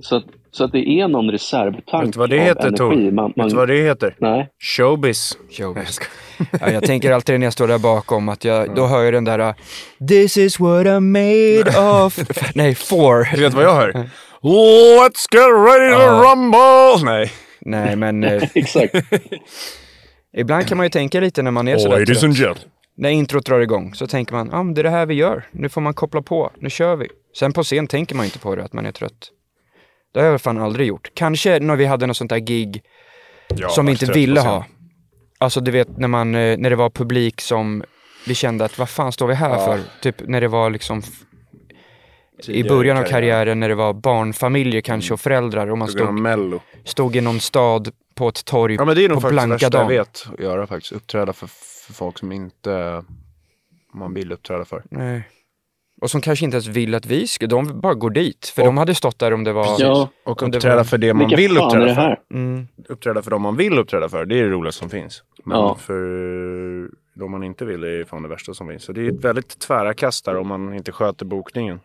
Så, att, så att det är någon reservtank Vet du vad det av heter energi. Man, man, Vet du vad det heter? Nej. Showbiz. Showbiz. Ja, jag tänker alltid när jag står där bakom att jag, då hör jag den där uh, This is what I'm made of. Nej, for. Du vet vad jag hör? Let's get ready to rumble! Nej. Nej, men eh, Exakt. Ibland kan man ju tänka lite när man är sådär Ladies and gentlemen. När introt drar igång så tänker man, ja ah, men det är det här vi gör. Nu får man koppla på, nu kör vi. Sen på scen tänker man inte på det, att man är trött. Det har jag fan aldrig gjort. Kanske när vi hade något sånt där gig Ja, som vi inte ville ha. Alltså du vet när, man, eh, när det var publik som vi kände att vad fan står vi här Ja. för? Typ när det var liksom i början av karriär. karriären när det var barnfamiljer kanske och föräldrar och man På stod, stod i någon stad på ett torg Ja men det är nog på faktiskt det blanka värsta jag dagen. vet att göra faktiskt. Uppträda för, för folk som inte man vill uppträda för. Nej. Och som kanske inte ens vill att vi ska, de bara går dit. För Och- de hade stått där om det var... Ja, Och det uppträda var- för det man vilka vill uppträda det för. här? Mm. Uppträda för de man vill uppträda för. Det är det roligaste som finns. Men Ja. för de man inte vill är fan det värsta som finns. Så det är ett väldigt tvära kast där om man inte sköter bokningen.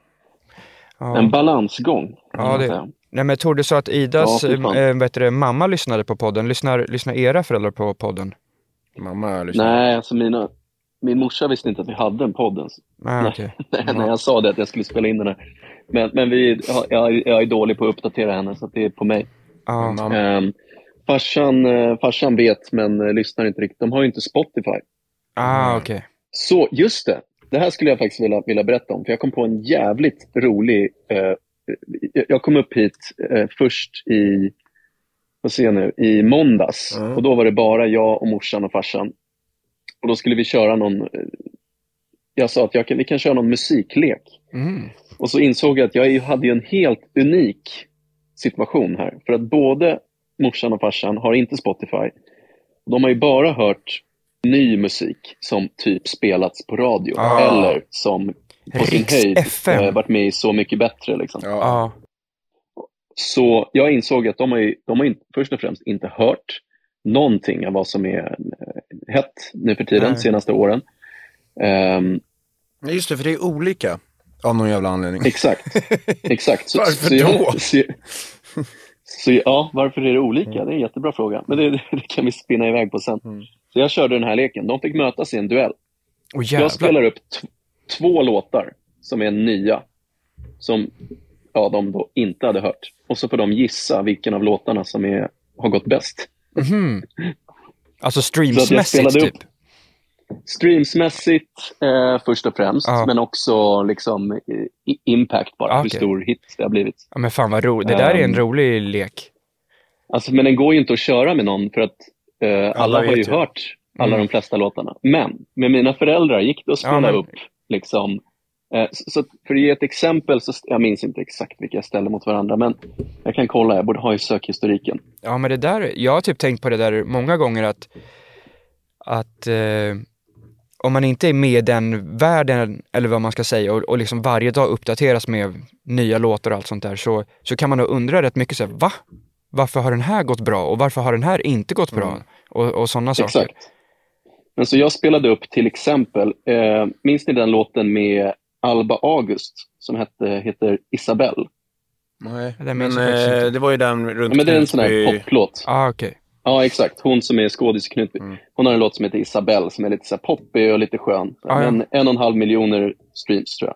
Ja. En balansgång. Ja, det-. Nej men Tor, du sa att Idas Ja, äh, vet du, det, mamma lyssnade på podden. Lyssnar, lyssnar era föräldrar på podden? Mamma lyssnar. Nej, alltså mina, min morsa visste inte att vi hade en podd ens. Ah, Nej. okej. när jag sa det att jag skulle spela in den här. Men, men vi, ja, jag, jag är dålig på att uppdatera henne, så att det är på mig. Mamma. Um, farsan, eh, farsan vet, men eh, lyssnar inte riktigt. De har ju inte Spotify. Ah, okej. Så just det, det här skulle jag faktiskt vilja, vilja berätta om. För jag kom på en jävligt rolig... Eh, jag- kom upp hit eh, först i, vad ser jag nu, i måndags. Mm. Och då var det bara jag och morsan och farsan. Och då skulle vi köra någon... eh, Jag sa att jag kan, vi kan köra någon musiklek. Mm. Och så insåg jag att jag hade en helt unik situation här. För att både morsan och farsan har inte Spotify. De har ju bara hört ny musik som typ spelats på radio. Ah. Eller som på sin Riks höjd FM. eh, varit med i Så mycket bättre. Liksom. Ja. Så jag insåg att de har, ju, de har inte, först och främst inte hört någonting av vad som är eh, hett nu för tiden, Nej. senaste åren. Nej, Just det, för det är olika. Av någon jävla anledning. Exakt. Exakt. Så, Varför så jag, då? Så, så, ja, varför är det olika? Det är en jättebra fråga. Men det, det kan vi spinna iväg på sen. Mm. Så jag körde den här leken. De fick mötas i en duell. Och Jag spelar upp två låtar som är nya. Som ja, de då inte hade hört. Och så får de gissa vilken av låtarna som är, har gått bäst. Mhm. Alltså streamsmässigt typ? upp Streamsmässigt eh, först och främst, Ja. men också liksom eh, impact bara, Ah, hur stor hit det har blivit. Ja men fan vad roligt. Det där är en Ehm. rolig lek. Alltså, men den går ju inte att köra med någon för att eh, alla, har vet ju ju. hört alla Mm. de flesta låtarna. Men med mina föräldrar gick det att spela Ja, men- upp liksom eh, så, för att ge ett exempel, så, jag minns inte exakt vilka jag ställer mot varandra, men jag kan kolla, jag borde ha i sökhistoriken. Ja men det där, jag har typ tänkt på det där många gånger att, att eh, om man inte är med i den världen, eller vad man ska säga, och, och liksom varje dag uppdateras med nya låtar och allt sånt där, så, så kan man nog undra rätt mycket så här, va? Varför har den här gått bra och varför har den här inte gått bra? Mm. Och, och sådana saker. Exakt. Men så jag spelade upp till exempel, eh, minns ni den låten med Alba August som hette, heter Isabelle? Nej, Det men eh, inte. det var ju den runt Ja, men det är en sån här poplåt. Ah, okej. Ja, exakt. Hon som är skådis i Knutby. Hon har en låt som heter Isabelle som är lite så poppig och lite skön. ja. Men en och en halv miljoner streams tror jag.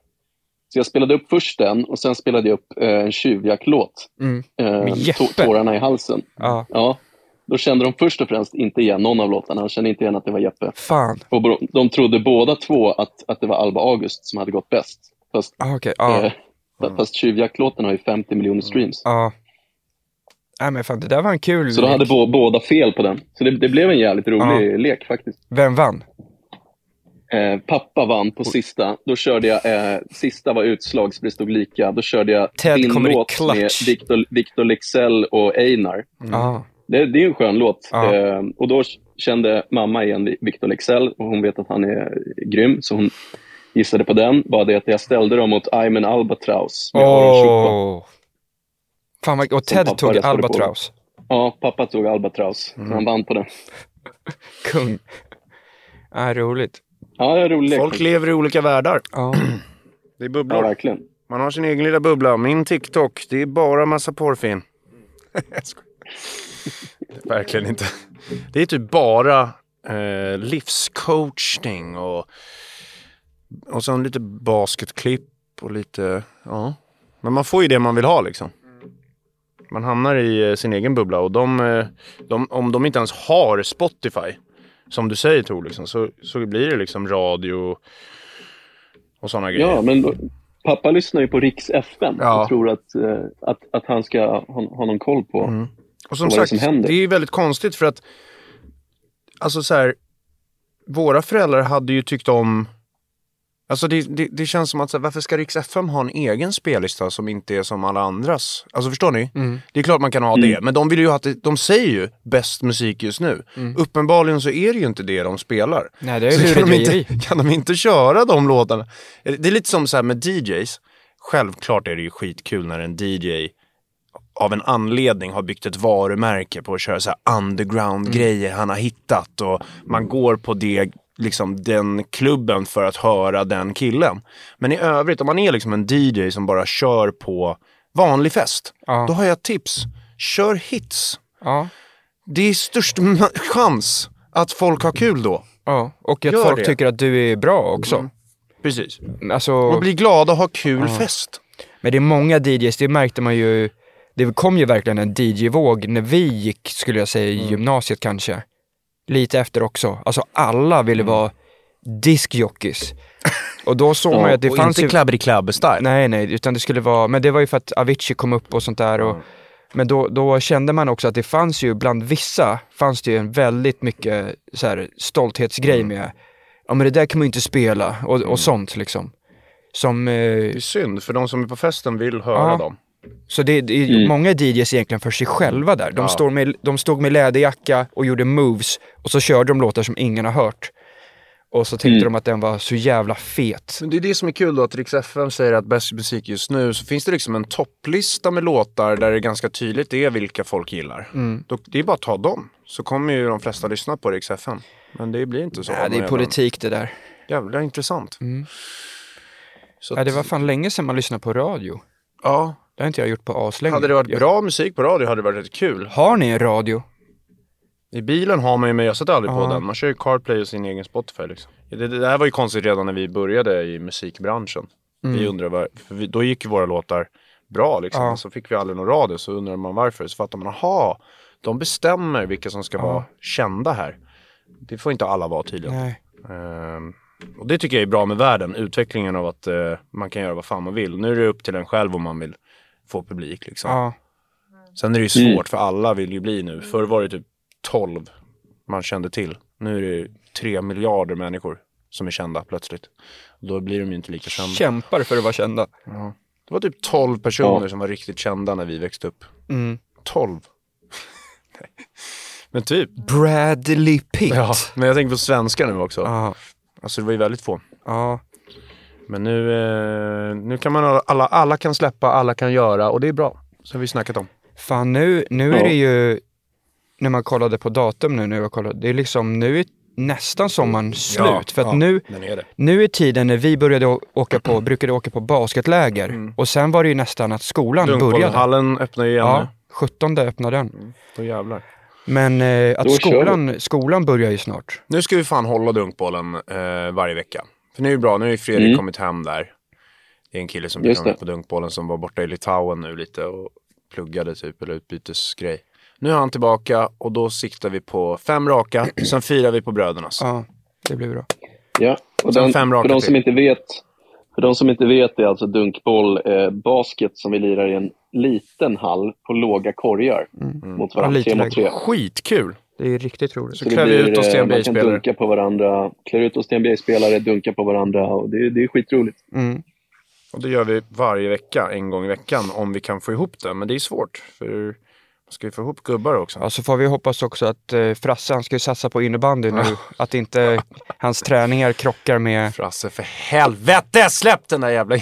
Så jag spelade upp först den och sen spelade jag upp eh, en tjuvjakt-låt. Mm. Eh, Tårarna i halsen. Ja, Ja. Då kände de först och främst inte igen någon av låtarna. De kände inte igen att det var Jeppe. fan. Och de trodde båda två att, att det var Alba August som hade gått bäst. Fast, Ah, Okej, ja. eh, fa- fast tjuvjakt-låten har ju 50 miljoner streams. ja. Nej men fan, det där var en kul Så då hade lek. bå- båda fel på den. Så det, det blev en jävligt rolig lek faktiskt. Vem vann? Eh, pappa vann på sista. Då körde jag, eh, sista var utslag så det stod lika. Då körde jag Ted din kommer i låt med. Victor, Victor Lexell och Einar. Ja. Det, det är en skön låt. Ja. Eh, och då kände mamma igen Victor Lexell och hon vet att han är grym. Så hon gissade på den. Bara det att jag ställde dem mot I'm an Albatross med Aron Chupa. Fan vad, och Ted tog. Albatross. Ja, pappa tog Albatross. Så han vann på den. Kung. Ja, roligt. Ja, det är en rolig lek. Folk lever i olika världar. Ja. Det är Ja, bubblor. verkligen. Man har sin egen lilla bubbla. Min TikTok, det är bara massa porrfilm. Verkligen inte. Det är typ bara eh, livscoachning och, och sen lite basketklipp och lite, ja. Men man får ju det man vill ha liksom. Man hamnar i eh, sin egen bubbla och de, eh, de, om de inte ens har Spotify, som du säger Tor, liksom, så, så blir det liksom radio och sådana grejer. Ja, men då, pappa lyssnar ju på Riks FM Ja. och tror att, eh, att, att han ska ha, ha någon koll på. Mm. Och som vad är sagt, som händer. det är ju väldigt konstigt för att alltså så här, våra föräldrar hade ju tyckt om Alltså det, det, det känns som att så här, varför ska Rix FM ha en egen spellista som inte är som alla andras? Alltså förstår ni? Det är klart man kan ha Mm. det, men de vill ju ha det, de säger ju bäst musik just nu. Uppenbarligen så är det ju inte det de spelar. Nej, det är Så kan de, inte, kan de inte köra de låtarna? Det är lite som så här med DJs. Självklart är det ju skitkul när en DJ av en anledning har byggt ett varumärke på att köra så underground-grejer han har hittat och man går på det, liksom den klubben för att höra den killen. Men i övrigt, om man är liksom en DJ som bara kör på vanlig fest, Ja. då har jag tips. Kör hits. Ja. Det är störst chans att folk har kul då. ja. Och att Gör folk det. tycker att du är bra också. Precis. Alltså, Och bli glada och ha kul fest. men det är många DJs, det märkte man ju, det kom ju verkligen en DJ-våg när vi gick, skulle jag säga, Mm. i gymnasiet kanske. Lite efter också. Alltså alla Mm. ville vara diskjockeys. Och då såg man ju att det och fanns inte ju... klabberi klabb style. Nej, nej, utan det skulle vara, men det var ju för att Avicii kom upp och sånt där och Men då, då kände man också att det fanns ju bland vissa, fanns det ju en väldigt mycket så här, stolthetsgrej med, ja men det där kan man ju inte spela och, och sånt liksom. Som, eh, Det är synd, för de som är på festen vill höra Ja. dem. Så det, det är ju många DJs egentligen för sig själva där. De, Ja. står med, de stod med läderjacka och gjorde moves och så körde de låtar som ingen har hört. Och så tyckte de att den var så jävla fet. Men det är det som är kul då, att Rix FM säger att bäst musik just nu, så finns det liksom en topplista med låtar där det ganska tydligt är vilka folk gillar. Mm. Då, det är bara att ta dem, så kommer ju de flesta lyssna på Rix FM. Men det blir inte så. Ja, det är politik det där. Jävla intressant. Så Ja, att- det var fan länge sedan man lyssnade på radio. ja. Det har inte jag gjort på aslänge. Hade det varit Jag- bra musik på radio hade det varit rätt kul. Har ni en radio? I bilen har man ju, men jag sätter aldrig på Ja. den. Man kör ju CarPlay och sin egen Spotify liksom. Det, det, här var ju konstigt redan när vi började i musikbranschen. Vi undrade var, för vi, då gick ju våra låtar bra liksom. Ja. Så fick vi aldrig någon radio, så undrade man varför. Så fattar man, aha, de bestämmer vilka som ska vara kända här. Det får inte alla vara tydligen. Nej. Ehm, och det tycker jag är bra med världen, utvecklingen av att eh, man kan göra vad fan man vill. Nu är det upp till en själv om man vill få publik liksom. Ja. Sen är det ju svårt för alla vill ju bli nu. Förr var det typ 12 man kände till. Nu är det 3 miljarder människor som är kända plötsligt. Då blir de ju inte lika kända. Kämpar för att vara kända. Det var typ 12 personer Ja. som var riktigt kända när vi växte upp. Mm. 12. Nej. Men typ. Bradley Pitt. Ja, men jag tänker på svenskar nu också. Ja. Alltså det var ju väldigt få. ja. Men nu, eh, nu kan man alla, alla kan släppa, alla kan göra och det är bra. Så har vi snackat om. Fan nu, nu Ja. är det ju, när man kollade på datum nu, när jag kollade, det är liksom, nu är nästan sommaren slut. för att ja, nu, är nu är tiden när vi började åka på, brukade åka på basketläger. Och sen var det ju nästan att skolan började. Öppnar ju igen Ja, nu. 17 öppnade den. Då jävlar. Men eh, att skolan, skolan börjar ju snart. Nu ska vi fan hålla dunkbollen eh, varje vecka. För nu är det bra, nu har ju Fredrik Mm. kommit hem där. Det är en kille som det. på dunkbollen som var borta i Litauen nu lite och pluggade typ, eller utbytesgrej. Nu är han tillbaka och då siktar vi på fem raka, sen firar vi på brödernas. Ja, det blir bra. Ja, och den, fem raka för de till. som inte vet, för de som inte vet det är alltså dunkboll eh, basket som vi lirar i en liten hall på låga korgar mot Ja, varandra, lite tre mot tre. Skitkul! Det är riktigt roligt. Så det klär vi ut oss till eh, en Man kan NBA-spelare. dunka på varandra, klär ut oss till NBA-spelare, dunka på varandra och det, det är skitroligt. Mm. Och det gör vi varje vecka, en gång i veckan, om vi kan få ihop det. Men det är svårt, för man ska ju få ihop gubbar också. Ja, så får vi hoppas också att eh, Frasse, han ska ju satsa på innebandy nu. Att inte hans träningar krockar med... Frasse, för helvete! Släpp den där jävla in...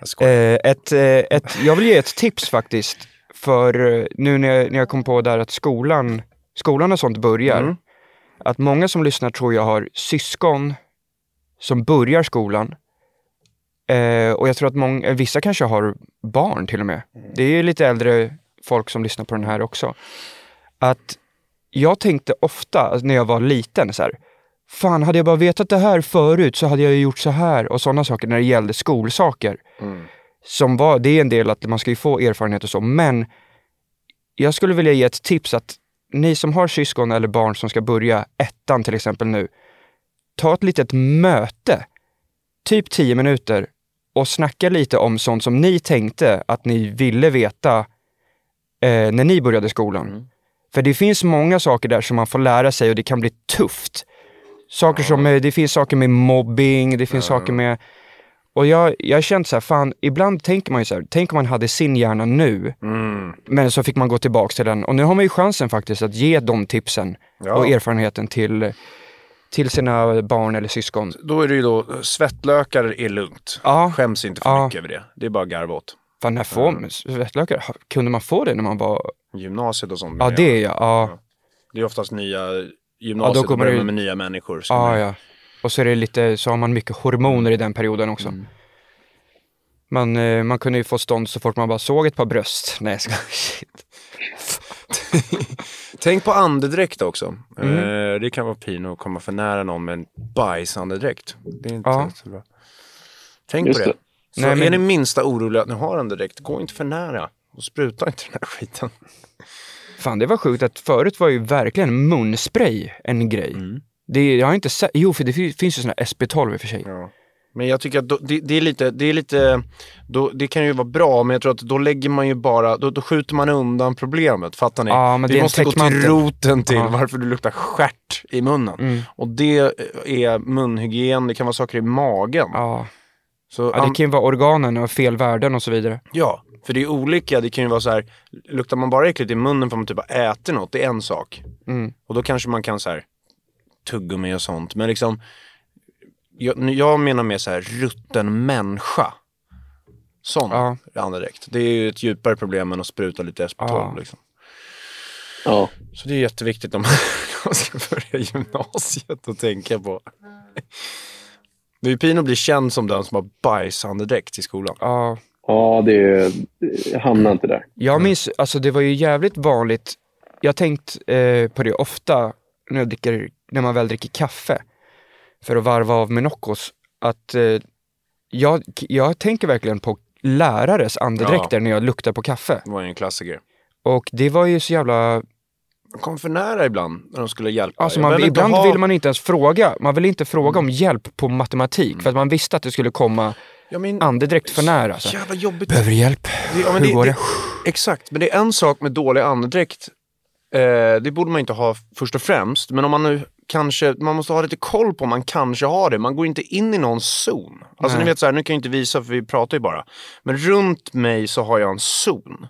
Jag. Eh, ett, eh, ett, jag vill ge ett tips faktiskt. För eh, nu när jag, när jag kom på där att skolan, skolan och sånt börjar. Mm. Att många som lyssnar tror jag har syskon som börjar skolan. Eh, och jag tror att många, vissa kanske har barn till och med. Det är ju lite äldre folk som lyssnar på den här också. Att jag tänkte ofta alltså, när jag var liten så här. Fan, hade jag bara vetat det här förut så hade jag ju gjort så här och sådana saker när det gällde skolsaker. Som var, det är en del att man ska ju få erfarenhet och så, men jag skulle vilja ge ett tips att ni som har syskon eller barn som ska börja ettan till exempel nu, ta ett litet möte, typ 10 minuter och snacka lite om sånt som ni tänkte att ni ville veta eh, när ni började skolan. För det finns många saker där som man får lära sig och det kan bli tufft. Saker som, det finns saker med mobbing, det finns saker med och jag, jag har känt så här, fan, ibland tänker man ju så här, tänk om man hade sin hjärna nu, Mm. men så fick man gå tillbaks till den. Och nu har man ju chansen faktiskt att ge de tipsen Ja. och erfarenheten till, till sina barn eller syskon. Då är det ju då, svettlökar är lugnt. Ja. Skäms inte för Ja. mycket över det. Det är bara garva åt. Fan, när får svettlökar, ha- kunde man få det när man var, Gymnasiet och sånt. ja det är jag, ja. Det är oftast nya, gymnasiet då då kommer börjar man med nya människor. Ja, är- ja. Och så är det lite, så har man mycket hormoner i den perioden också. Man, eh, man kunde ju få stånd så fort man bara såg ett par bröst. Nej, jag ska, shit. Tänk på andedräkt också. Mm. Eh, det kan vara pino att komma för nära någon med en bajsandedräkt. Det är inte Ja. så bra. Tänk Just på det. det. Så Nej, är men- ni minsta oroliga att ni har andedräkt, gå inte för nära. Och spruta inte den här skiten. Fan, det var sjukt att förut var ju verkligen munspray en grej. Det, jag har inte sett, jo för det fi- finns ju här SP12 i och för sig. Ja. Men jag tycker att då, det, det är lite, det är lite, då, det kan ju vara bra men jag tror att då lägger man ju bara, då, då skjuter man undan problemet. Fattar ni? Ja, men det är Vi måste gå till roten till Ja. varför du luktar stjärt i munnen. Mm. Och det är munhygien, det kan vara saker i magen. Ja. Så, ja, det kan ju vara organen och fel värden och så vidare. Ja, för det är olika. Det kan ju vara så här, luktar man bara äckligt i munnen för att man typ har ätit något, det är en sak. Mm. Och då kanske man kan så här tuggummi och sånt. Men liksom, jag, jag menar mer så här rutten människa. Sån Ja. andedräkt. Det är ju ett djupare problem än att spruta lite SP12 Ja. liksom. Ja. Så det är jätteviktigt om man ska börja gymnasiet och tänka på. Det är ju pin att bli känd som den som har bajsandedräkt i skolan. Ja. Ja, det, jag hamnar inte där. Jag minns, alltså det var ju jävligt vanligt, jag har tänkt eh, på det ofta när, jag dricker, när man väl dricker kaffe för att varva av med Noccos, att eh, jag, jag tänker verkligen på lärares andedräkter när jag luktar på kaffe. Det var ju en klassiker. Och det var ju så jävla De kom för nära ibland när de skulle hjälpa. Alltså man, ibland ha- Mm. vill man inte ens fråga. Man vill inte fråga om hjälp på matematik för att man visste att det skulle komma Ja, men, andedräkt för nära. Så. Jävla jobbigt. Behöver hjälp? Det, ja, men Hur det, går det, det? Exakt, men det är en sak med dålig andedräkt. Eh, det borde man inte ha först och främst. Men om man nu kanske, man måste ha lite koll på om man kanske har det. Man går inte in i någon zon. Alltså Nej. ni vet så här, nu kan jag inte visa för vi pratar ju bara. Men runt mig så har jag en zon.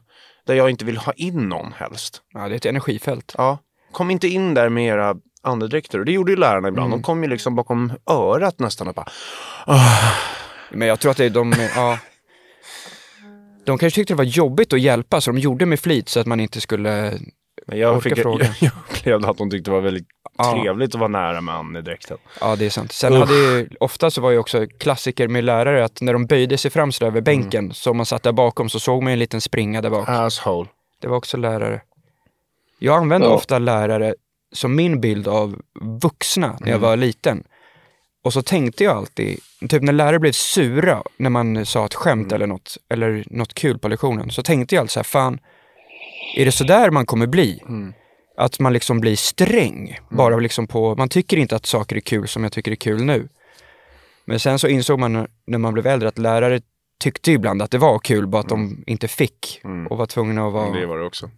Där jag inte vill ha in någon helst. Ja, det är ett energifält. Ja. Kom inte in där med era andedräkter. Och det gjorde ju lärarna ibland. Mm. De kom ju liksom bakom örat nästan och bara Men jag tror att det de, ja. De kanske tyckte det var jobbigt att hjälpa så de gjorde med flit så att man inte skulle, Men jag, fick, jag, jag upplevde att de tyckte det var väldigt Ja. trevligt att vara nära med andedräkten. ja det är sant. Sen Usch. hade ju, ofta så var ju också klassiker med lärare att när de böjde sig fram så där över bänken Mm. så om man satt där bakom så såg man en liten springa där bak. Asshole. Det var också lärare. Jag använde Ja. ofta lärare som min bild av vuxna när jag Mm. var liten. Och så tänkte jag alltid, typ när lärare blev sura när man sa ett skämt Mm. eller något, eller något kul på lektionen, så tänkte jag alltid så här, fan, är det så där man kommer bli? Mm. Att man liksom blir sträng, bara liksom på, man tycker inte att saker är kul som jag tycker är kul nu. Men sen så insåg man när- man blev äldre att lärare tyckte ibland att det var kul, bara att de inte fick Mm. och var tvungna att vara... Det var det också.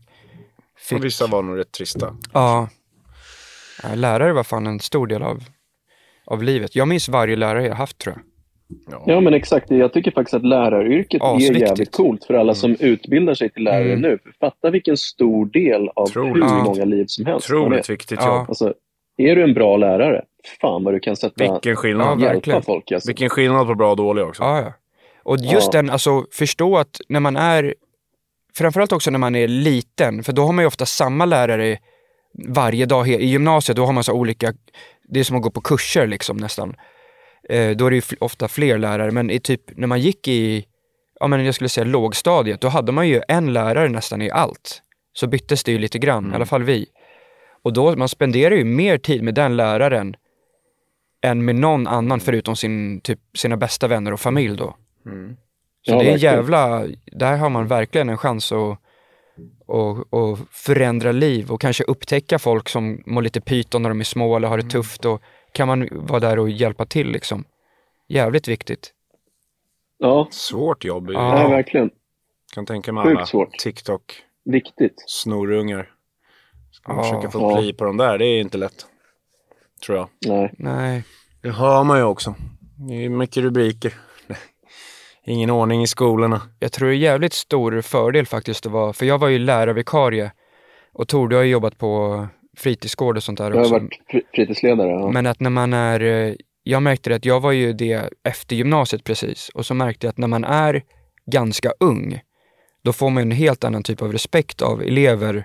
fick. Och vissa var nog rätt trista. Ja. Lärare var fan en stor del av, av livet. Jag minns varje lärare jag haft tror jag. Ja, men exakt. Jag tycker faktiskt att läraryrket är Asviktigt. jävligt coolt för alla som utbildar sig till lärare Mm. nu. Fatta vilken stor del av Otroligt hur viktigt. många liv som helst är. Otroligt viktigt Ja. jobb. Alltså, är du en bra lärare, fan vad du kan sätta, Vilken skillnad. Ja, folk. Alltså. Vilken skillnad på bra och dålig också. Ja, ja. Och just Ja. den, alltså förstå att när man är, framförallt också när man är liten, för då har man ju ofta samma lärare varje dag. I gymnasiet då har man så olika, det är som att gå på kurser liksom nästan. Eh, då är det ju ofta fler lärare, men i typ när man gick i, ja men jag skulle säga lågstadiet, då hade man ju en lärare nästan i allt. Så byttes det ju lite grann, i alla fall vi. Och då, man spenderar ju mer tid med den läraren än med någon annan förutom sin, typ, sina bästa vänner och familj då. Så Ja, det är en verkligen. jävla, där har man verkligen en chans att och, och förändra liv och kanske upptäcka folk som mår lite pyton när de är små eller har det tufft och kan man vara där och hjälpa till liksom. Jävligt viktigt. Ja, Svårt jobb. Ja. nej, verkligen. Kan tänka mig alla svårt. Viktigt. TikTok-snorungar. Ska man Ja. försöka få Ja. pli på dem där, det är inte lätt. Tror jag. Nej. Nej. Det hör man ju också. Det är mycket rubriker. Ingen ordning i skolorna. Jag tror det är jävligt stor fördel faktiskt att vara, för jag var ju lärarvikarie och Tor, du har ju jobbat på fritidsgård och sånt där Jag har också. varit fri- fritidsledare. Ja. Men att när man är, eh, jag märkte det att jag var ju det efter gymnasiet precis och så märkte jag att när man är ganska ung, då får man en helt annan typ av respekt av elever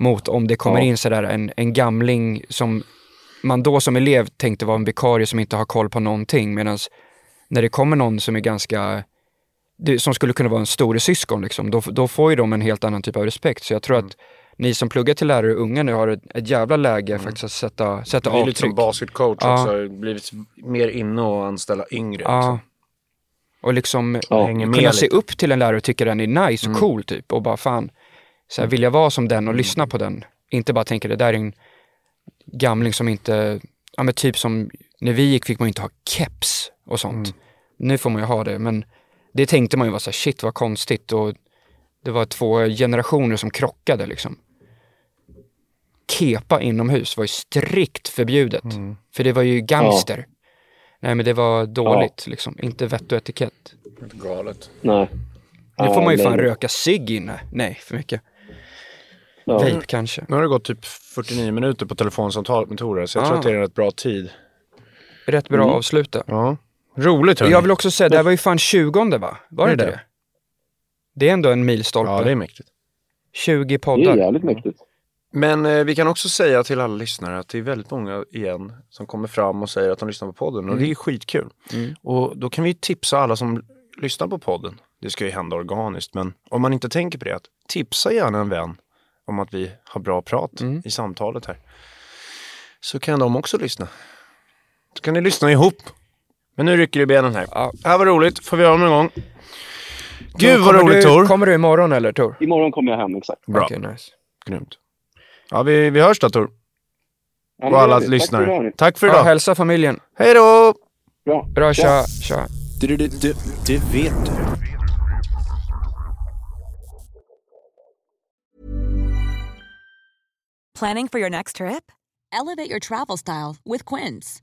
mot om det kommer Ja. in sådär en, en gamling som man då som elev tänkte var en vikarie som inte har koll på någonting medan när det kommer någon som är ganska, det, som skulle kunna vara en stor syskon liksom, då, då får ju de en helt annan typ av respekt. Så jag tror att ni som pluggar till lärare unga nu har ett, ett jävla läge faktiskt att sätta, sätta Det är lite som avtryck. basketcoach Ja. också. Blivit mer inne att anställa yngre. Ja. Liksom. Och liksom Ja. Med kunna se lite. upp till en lärare och tycka den är nice och Mm. cool typ och bara fan, så här, vill jag vara som den och lyssna på den? Inte bara tänka det där är en gamling som inte, ja men typ som när vi gick fick man inte ha keps och sånt. Mm. Nu får man ju ha det men det tänkte man ju var så här, shit vad konstigt och det var två generationer som krockade liksom. Kepa inomhus var ju strikt förbjudet. Mm. För det var ju gangster. Nej men det var dåligt liksom, inte vett och etikett. Inte galet. Nej. Nu får Ja, man ju fan röka cigg inne. Nej, för mycket. Ja. Vape kanske. Nu har det gått typ 49 minuter på telefonsamtalet med Tore, så jag tror Ah. att det är en rätt bra tid. Rätt bra Mm. avsluta. Ja. Roligt hörni. Jag vill också säga, det här var ju fan 20 va? Var det Är det det? Det är ändå en milstolpe. Ja, det är mäktigt. 20 Det är poddar. jävligt mäktigt. Men eh, vi kan också säga till alla lyssnare att det är väldigt många igen som kommer fram och säger att de lyssnar på podden och det är skitkul. Mm. Och då kan vi tipsa alla som lyssnar på podden. Det ska ju hända organiskt, men om man inte tänker på det, att tipsa gärna en vän om att vi har bra prat Mm. i samtalet här. Så kan de också lyssna. Så kan ni lyssna ihop. Men nu rycker i benen här. Ja. Det här var roligt. Får vi göra om en gång. Gud vad roligt du, Tor. Kommer du imorgon eller Tor? Imorgon kommer jag hem, exakt. Bra. Okej, nice. Grymt. Ja, vi, vi hörs då Tor. Ja, Och alla vi. Tack för lyssnare. idag. Tack för Ja, idag. hälsa familjen. Hej då! Bra. Bra, tja, tja. Du, du, du, du vet du. Planning for your next trip? Elevate your travel style with Quince.